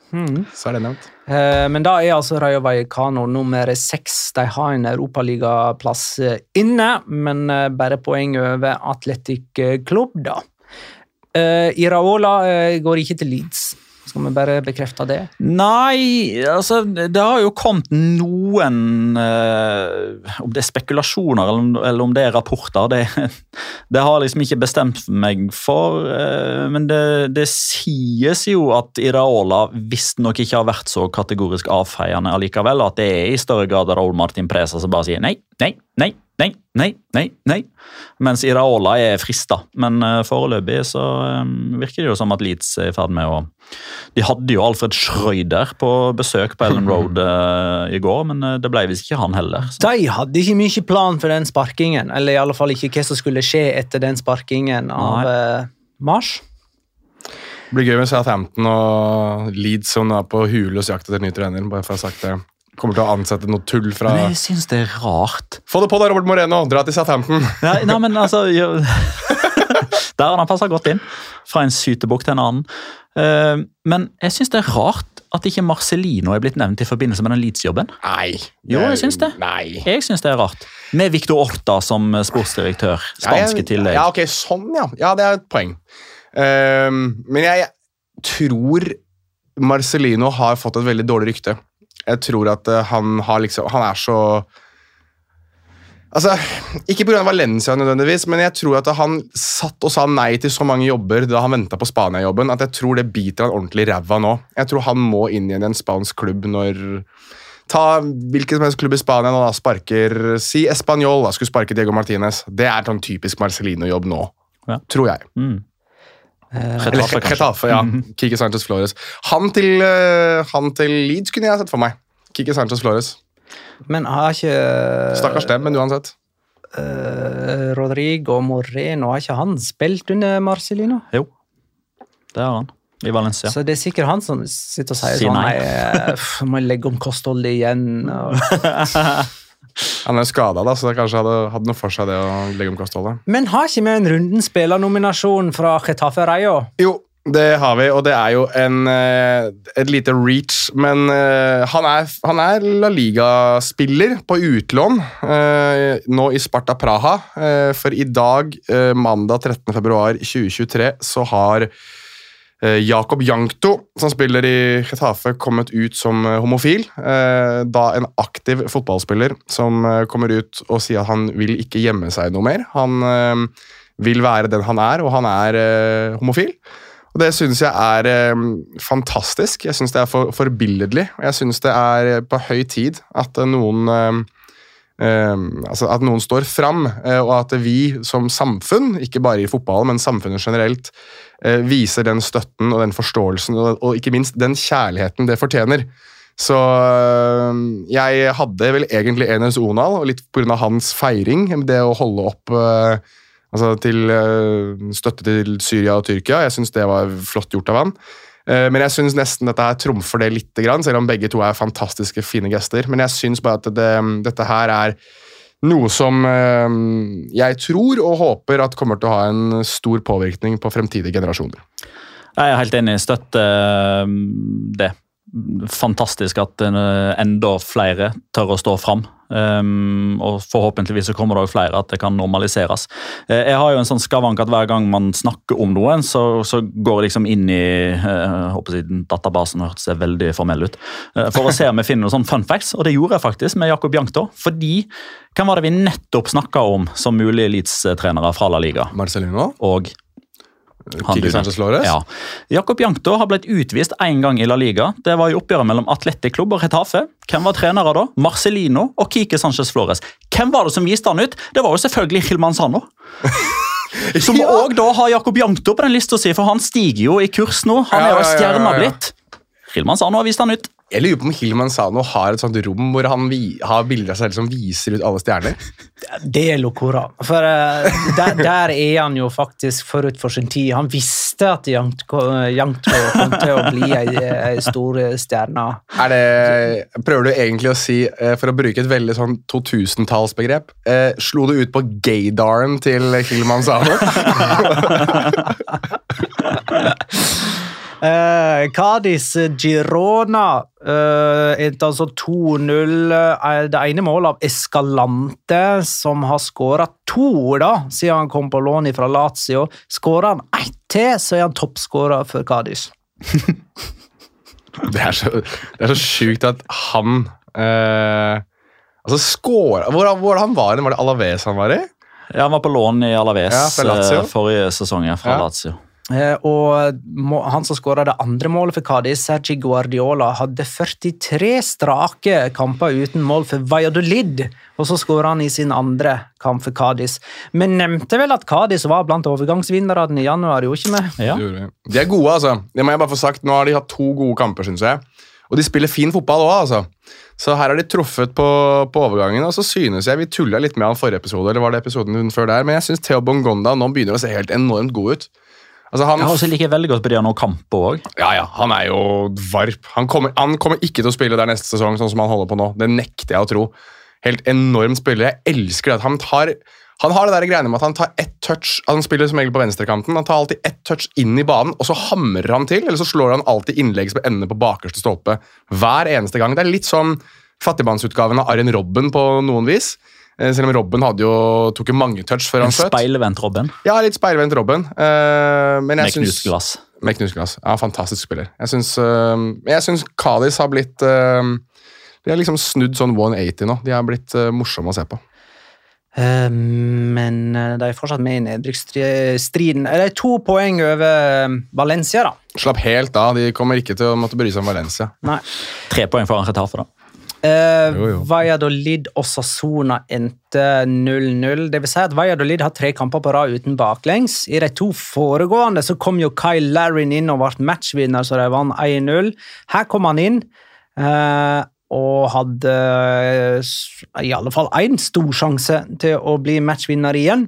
Så er det nevnt. Eh, Men da er altså Rayo Vallecano nummer seks. De har en europaligaplass eh, inne, men eh, bare poeng over Atletic eh, Club, da. Eh, Iraola eh, går ikke til Leeds. Skal vi bare bekrefte det? Nei, altså Det har jo kommet noen eh, Om det er spekulasjoner eller eller om det er rapporter, det, det har liksom ikke bestemt meg for. eh, men det, det sies jo at Iraola visstnok ikke har vært så kategorisk avfeiende allikevel. At det er i større grad Raúl Martin Presa som bare sier nei, nei, nei. Nei, nei, nei, nei. Mens Iraola er frista. Men uh, foreløpig så eh, virker det jo som at Leeds er i ferd med å De hadde jo Alfred Schrøyder på besøk på Ellen Road eh, i går, men eh, det ble visst ikke han heller. Så. De hadde ikke mye plan for den sparkingen, eller i alle fall ikke hva som skulle skje etter den sparkingen av Nei. eh, Mars. Det blir gøy med Southampton og Leeds som er på huløs jakt etter ny trener. bare for å ha sagt det. Kommer til å ansette noe tull fra Men jeg syns det er rart. Få det på da, Robert Moreno! Dra til Southampton! Nei, nei men altså jo. Der har han passa godt inn. Fra en sytebukk til en annen. Eh, men jeg syns det er rart at ikke Marcelino er blitt nevnt i forbindelse med den Leeds-jobben. Nei. Jo, jeg syns det. Nei. Jeg syns det er rart. Med Victor Orta som sportsdirektør. Spanske i tillegg. Ja, ok, sånn, ja. Ja, det er et poeng. Ehm, men jeg tror Marcelino har fått et veldig dårlig rykte. Jeg tror at eh, han har liksom Han er så Altså, Ikke pga. Valencia, nødvendigvis, men jeg tror at han satt og sa nei til så mange jobber da han venta på Spania-jobben, at jeg tror det biter han ordentlig i ræva nå. Jeg tror han må inn igjen i en spansk klubb når Ta hvilken som helst klubb i Spania nå da sparker Si Español da skulle sparke Diego Martinez. Det er sånn typisk Marcelino-jobb nå, Ja. tror jeg. Mm. Eller Getafe, ja. Kike Sanchez Flores. Han til, eh, han til Leeds kunne jeg sett for meg. Kike Sanchez Flores. Men har ikke Stakkars dem, men uansett. Uh, Rodrigo Moreno Har ikke han spilt under Marcelino? Jo, det har han. I Valencia. Så det er sikkert han som sitter og sier si sånn nei. Nei, eh, må jeg legge om kostholdet igjen. Og... Han er skada, da, så det kanskje hadde, hadde noe for seg det å legge om kostholdet. Men har ikke vi en runden spillernominasjon fra Getafe Reio? Jo, det har vi, og det er jo en, eh, et lite reach. Men eh, han er, han er La Liga-spiller på utlån eh, nå i Sparta Praha. For i dag, mandag 13.2.2023, så har Jakob Jankto, som spiller i Getafe, kommet ut som eh, homofil. Eh, Da en aktiv fotballspiller som eh, kommer ut og sier at han vil ikke gjemme seg noe mer. Han eh, vil være den han er, og han er eh, homofil. Og Det syns jeg er eh, fantastisk. Jeg syns det er for, forbilledlig. Jeg syns det er eh, på høy tid at eh, noen eh, eh, altså At noen står fram, eh, og at vi som samfunn, ikke bare i fotballen, men samfunnet generelt, eh, viser den støtten og den forståelsen og, ikke minst den kjærligheten det fortjener. Så øh, jeg hadde vel egentlig Enes Onal, og litt pga. hans feiring, det å holde opp Altså til eh, støtte til Syria og Tyrkia. Jeg syns det var flott gjort av han. Eh, men jeg syns nesten dette her trumfer det grann, selv om begge to er fantastiske, fine gester. Men jeg syns bare at det, dette her er noe som eh, jeg tror og håper at kommer til å ha en stor påvirkning på fremtidige generasjoner. Jeg er helt enig. Støtter eh, det. Fantastisk at enda flere tør å stå fram. Um, og forhåpentligvis så kommer det også flere at det kan normaliseres. Uh, jeg har jo en sånn skavank at hver gang man snakker om noen, så, så går jeg liksom inn i uh, håper jeg, databasen, hørtes det veldig formell ut, uh, for å se om jeg finner noen sånne fun facts. Og det gjorde jeg faktisk med Jakob Jankto. Fordi hvem var det vi nettopp snakka om som mulige elitestrenere fra La Liga? Marcelino? Og han Kiki du- Sanchez Flores? Ja. Jakob Jankto har blitt utvist én gang i La Liga. Det var i oppgjøret mellom Atletic Klubb og Retafe. Hvem var trenere da? Marcelino og Kike Sanchez Flores. Hvem var det som viste han ut? Det var jo selvfølgelig Hilman Sano. Som òg da har Jakob Jankto på den lista si, for han stiger jo i kurs nå. Han Ja, er jo ja, ja, ja, stjerna ja. blitt. Hilman Sano har vist han ut. Jeg lurer på om Hilman Sano har et sånt rom hvor han har bilder av seg selv som viser ut alle stjerner. Det er Locora. For uh, der, der er han jo faktisk forut for sin tid. Han visste at Jankto Jankto kom til å bli ei, ei stor stjerne. Er det, prøver du egentlig å si, uh, for å bruke et veldig sånn 2000-tallsbegrep, uh, slo du ut på gaydaren til Hilman Sano? Eh, Cádiz Girona uh, altså 2-0. Eh, det ene målet av Escalante, som har skåra to da, siden han kom på lån fra Lazio. Skårer han ett til, så er han toppskårer for Cádiz. Det er så, det er så sjukt at han uh, Altså, skåra hvor, hvor han var i? Var det Alaves han var i? Ja, Han var på lån i Alaves Ja, forrige sesong. Ja, fra Ja. Lazio. Eh, og han som skåra det andre målet for Cádiz, Sergi Guardiola, hadde 43 strake kamper uten mål for Valladolid, og så skåra han i sin andre kamp for Cádiz. Men nevnte vel at Cádiz var blant overgangsvinnerne i januar, gjorde ikke vi? Ja. Vi. De er gode, altså. Det må jeg bare få sagt. Nå har de hatt to gode kamper, syns jeg. Og de spiller fin fotball òg, altså. Så her har de truffet på, på overgangen. Og så synes jeg vi tulla litt med han forrige episode, eller var det episoden før der, men jeg syns Theo Bongonda nå begynner å se helt enormt god ut. Altså han, Jeg også liker veldig godt noen kamper òg. ja, ja, han er jo varp. Han kommer, han kommer ikke til å spille der neste sesong, sånn som han holder på nå. Det nekter jeg å tro. Helt enorm spiller. Jeg elsker det han tar han har det der greiene med at han tar ett touch Han spiller som regel på venstrekanten. Han tar alltid ett touch inn i banen, og så hamrer han til. Eller så slår han alltid innlegg som ender på bakerste stolpe. Hver eneste gang. Det er litt sånn fattigmannsutgaven av Arjen Robben på noen vis. Eh, Selv om Robben hadde jo, tok jo mange touch før han skjøt. speilvendt Robben Ja, litt speilvendt Robben. Uh, men jeg med syns- knust glass. med knusglass. Ja, fantastisk spiller. Jeg syns, uh, Kalis Kadis har blitt uh, De har liksom snudd sånn 180 nå. De har blitt uh, morsomme å se på. Eh, men eh, de er fortsatt med i nedrykksstriden. Eh, De er to poeng over eh, Valencia, da. Slapp helt av. De kommer ikke til å måtte bry seg om Valencia. Nei. Tre poeng foran Retafe, da. Eh, Jo, jo. Valladolid og Sassona endte 0-0. Det vil si at Valladolid har tre kamper på rad uten baklengs. I de to foregående så kom jo Kyle Larrin inn og ble matchvinner, så de vant 1-0. Her kom han inn eh, og hadde eh, i alle fall én stor sjanse til å bli matchvinner igjen.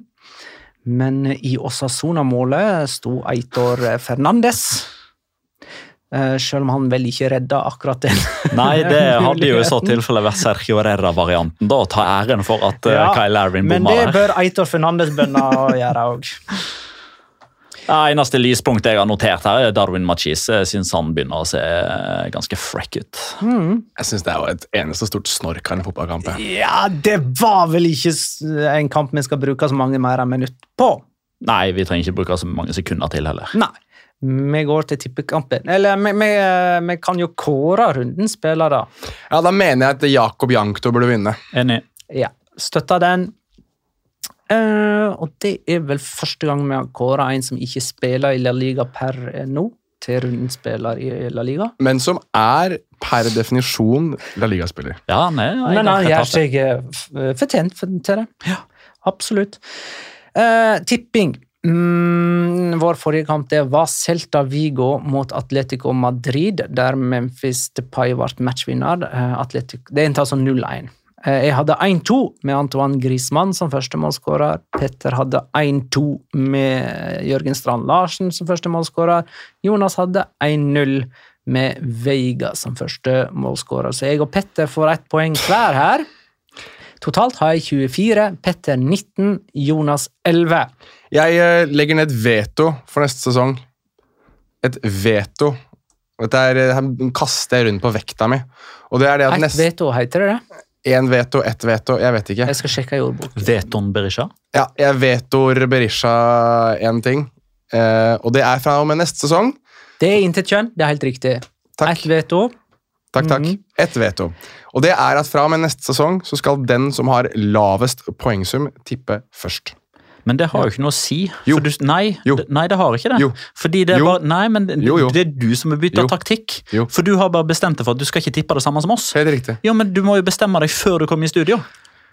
Men i Osasona-målet sto Eitor Fernandes. Eh, selv om han vel ikke redda akkurat den. Nei, det hadde jo i så tilfelle vært Sergio Herrera-varianten. da, å Ta æren for at uh, Ja, Kyle Larvin Men det bør Eitor Fernandes-bønna gjøre òg. Ja, eneste lyspunktet jeg har notert her, er Darwin Machise. Jeg syns han begynner å se eh, ganske frekk ut. Jeg syns det er et eneste stort snork av en fotballkamp. Ja, det var vel ikke en kamp vi skal bruke så mange mer enn minutt på. Nei, vi trenger ikke bruke så mange sekunder til heller. Nei. Vi går til tippekampen. Eller vi, vi, vi kan jo kåre rundens spillere. Ja, Da mener jeg at Jakob Jankto burde vinne. Enig. Ja, støtter den. Uh, og det er vel første gang vi har kåra en som ikke spiller i La Liga per nå, til rundens spiller i La Liga. Men som er per definisjon La Liga-spiller. Ja, nei, Men han gjør seg eh, fortjent til det. Ja, absolutt. Uh, tipping. Mm, vår forrige kamp det var Celta Vigo mot Atletico Madrid, der Memphis Depay ble matchvinner. Eh, Atletico, det endte altså 0-1. Eh, Jeg hadde 1-2 med Antoine Griezmann som førstemålsskårer. Petter hadde 1-2 med Jørgen Strand Larsen som førstemålsskårer. Jonas hadde 1-0 med Veiga som førstemålsskårer. Så jeg og Petter får ett poeng hver her. Totalt har jeg 24, Petter 19, Jonas 11. Jeg eh, legger ned et veto for neste sesong. Et veto. Dette er, eh, her kaster jeg rundt på vekta mi. Og det er det at neste veto, heter det det? Én veto, ett veto. Jeg vet ikke. Jeg skal sjekke i ordboken. Veton Berisha. Ja, jeg vetoer Berisha én ting. Eh, og det er fra og med neste sesong. Det er intet kjønn, det er helt riktig. Takk. Ett veto. Takk, takk. Mhm. Ett veto. Og det er at fra og med neste sesong så skal den som har lavest poengsum, tippe først. Men det har jo ikke noe å si. Jo. For du, nei, Jo. nei, det har ikke det. Jo. Fordi det er Jo. bare, nei, men det, Jo, jo. det er du som har bytta taktikk. Jo. For du har bare bestemt deg for at du skal ikke tippe det samme som oss. Helt riktig. Ja, men Du må jo bestemme deg før du kommer i studio.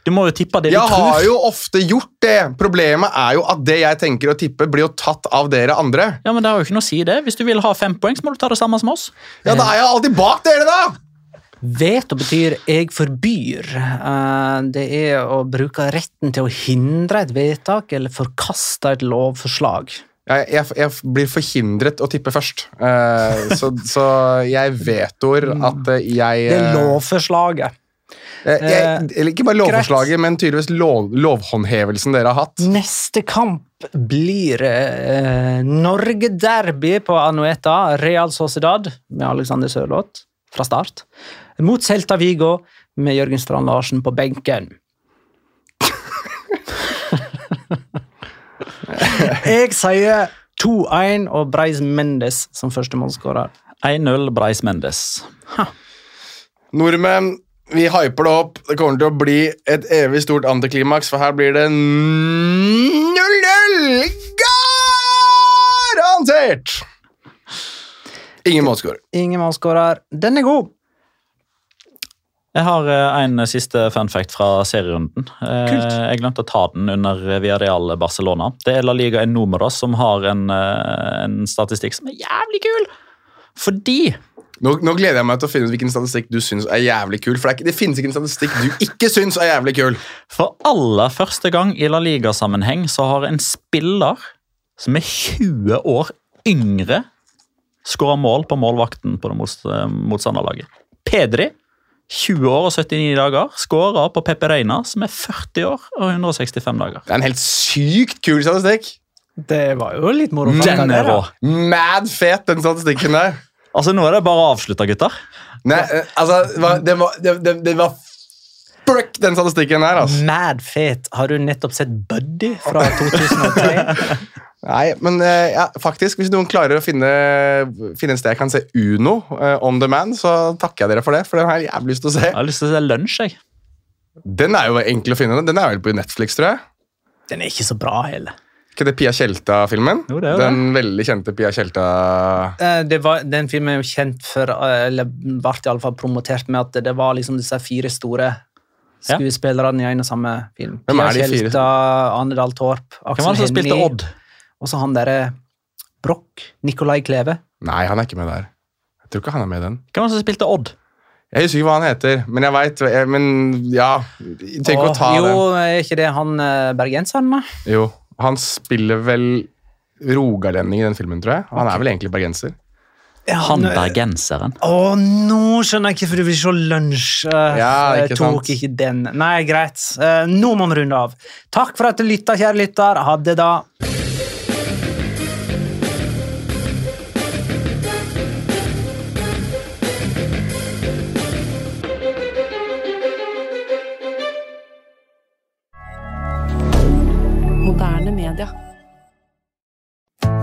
Du må jo tippe det Jeg tror. Jeg har jo ofte gjort det. Problemet er jo at det jeg tenker å tippe, blir jo tatt av dere andre. Ja, men det har jo ikke noe å si det. Hvis du vil ha fem poeng, så må du ta det samme som oss. Ja, da er jeg alltid bak dere, da! Veto betyr 'jeg forbyr'. Eh, Det er å bruke retten til å hindre et vedtak eller forkaste et lovforslag. Jeg, jeg, jeg blir forhindret å tippe først. Eh, så, så jeg vetoer at eh, jeg Det er eh, lovforslaget. Eh, jeg, Eller ikke bare lovforslaget, men tydeligvis lov, lovhåndhevelsen dere har hatt. Neste kamp blir eh, Norge-derby på Anueta. Real Sociedad med Alexander Sørloth fra start. Mot Celta Vigo med Jørgen Strand Larsen på benken. Jeg sier 2-1 og Breis Mendes som førstemålsskårer. 1-0 Breis Mendes. Nordmenn, vi hyper det opp. Det kommer til å bli et evig stort antiklimaks, for her blir det 0-0! Garantert! Ingen målskårer. Ingen målskårer. Den er god! Jeg har eh, en siste fun fact fra serierunden. Eh, Kult. Jeg glemte å ta den under Villarreal Barcelona. Det er La Liga Enumeros som har en, eh, en statistikk som er jævlig kul. Fordi Nå, nå gleder jeg meg til å finne ut hvilken statistikk du syns er jævlig kul. For det, er ikke, det finnes ikke en statistikk du ikke syns er jævlig kul. for aller første gang i La Liga-sammenheng så har en spiller som er 20 år yngre, skåra mål på målvakten på det mot- motstanderlaget. Pedri, 20 år og 79 dager, skåra på Pepe Reina, som er 40 år og 165 dager. Det er en helt sykt kul statistikk. Det var jo litt moro. Den er rå. Mad fet, den statistikken der. Altså, Nå er det bare å avslutte, gutter. Nei, eh, altså, det var, det det, det, var Brøkk, den statistikken der, altså. Mad fet. Har du nettopp sett Buddy fra 2003? Nei, men eh, ja, faktisk, hvis noen klarer å finne, finne en sted jeg kan se Uno uh, on demand, så takker jeg dere for det, for den har jeg jævlig lyst til å se. Jeg har lyst til å se lunsj. jeg. Den er jo enkel å finne. Den er vel på Netflix, tror jeg. Den er ikke så bra heller. Ikke det Pia Tjelta-filmen? Jo, det er jo Den veldig kjente Pia Tjelta Eh, Det var, den filmen er jo kjent for, eh, eller ble i alle fall promotert med at det var liksom disse fire store Ja. skuespillerne i en og samme film. Hvem er Pia de fire? Kjelta, Anne Dahl Torp, Hvem var Aksel det som spilte Hennie, Odd? og så han derre Broch. Nicolai Kleve. Nei, han er ikke med der. Jeg tror ikke han er med i den. Hvem var det som spilte Odd? Jeg husker ikke hva han heter, men jeg veit Men ja Tenk å ta jo, den. er ikke det han eh, bergenseren, da? Jo, han spiller vel rogalending i den filmen, tror jeg. Han er vel egentlig bergenser. Han bergenseren. Å, nå skjønner jeg ikke hvorfor du vil se lunsj. Uh, Ja, ikke tok sant. ikke den. Nei, greit. Uh, nå må vi runde av. Takk for at du lytta, kjære lytter. Ha det, da.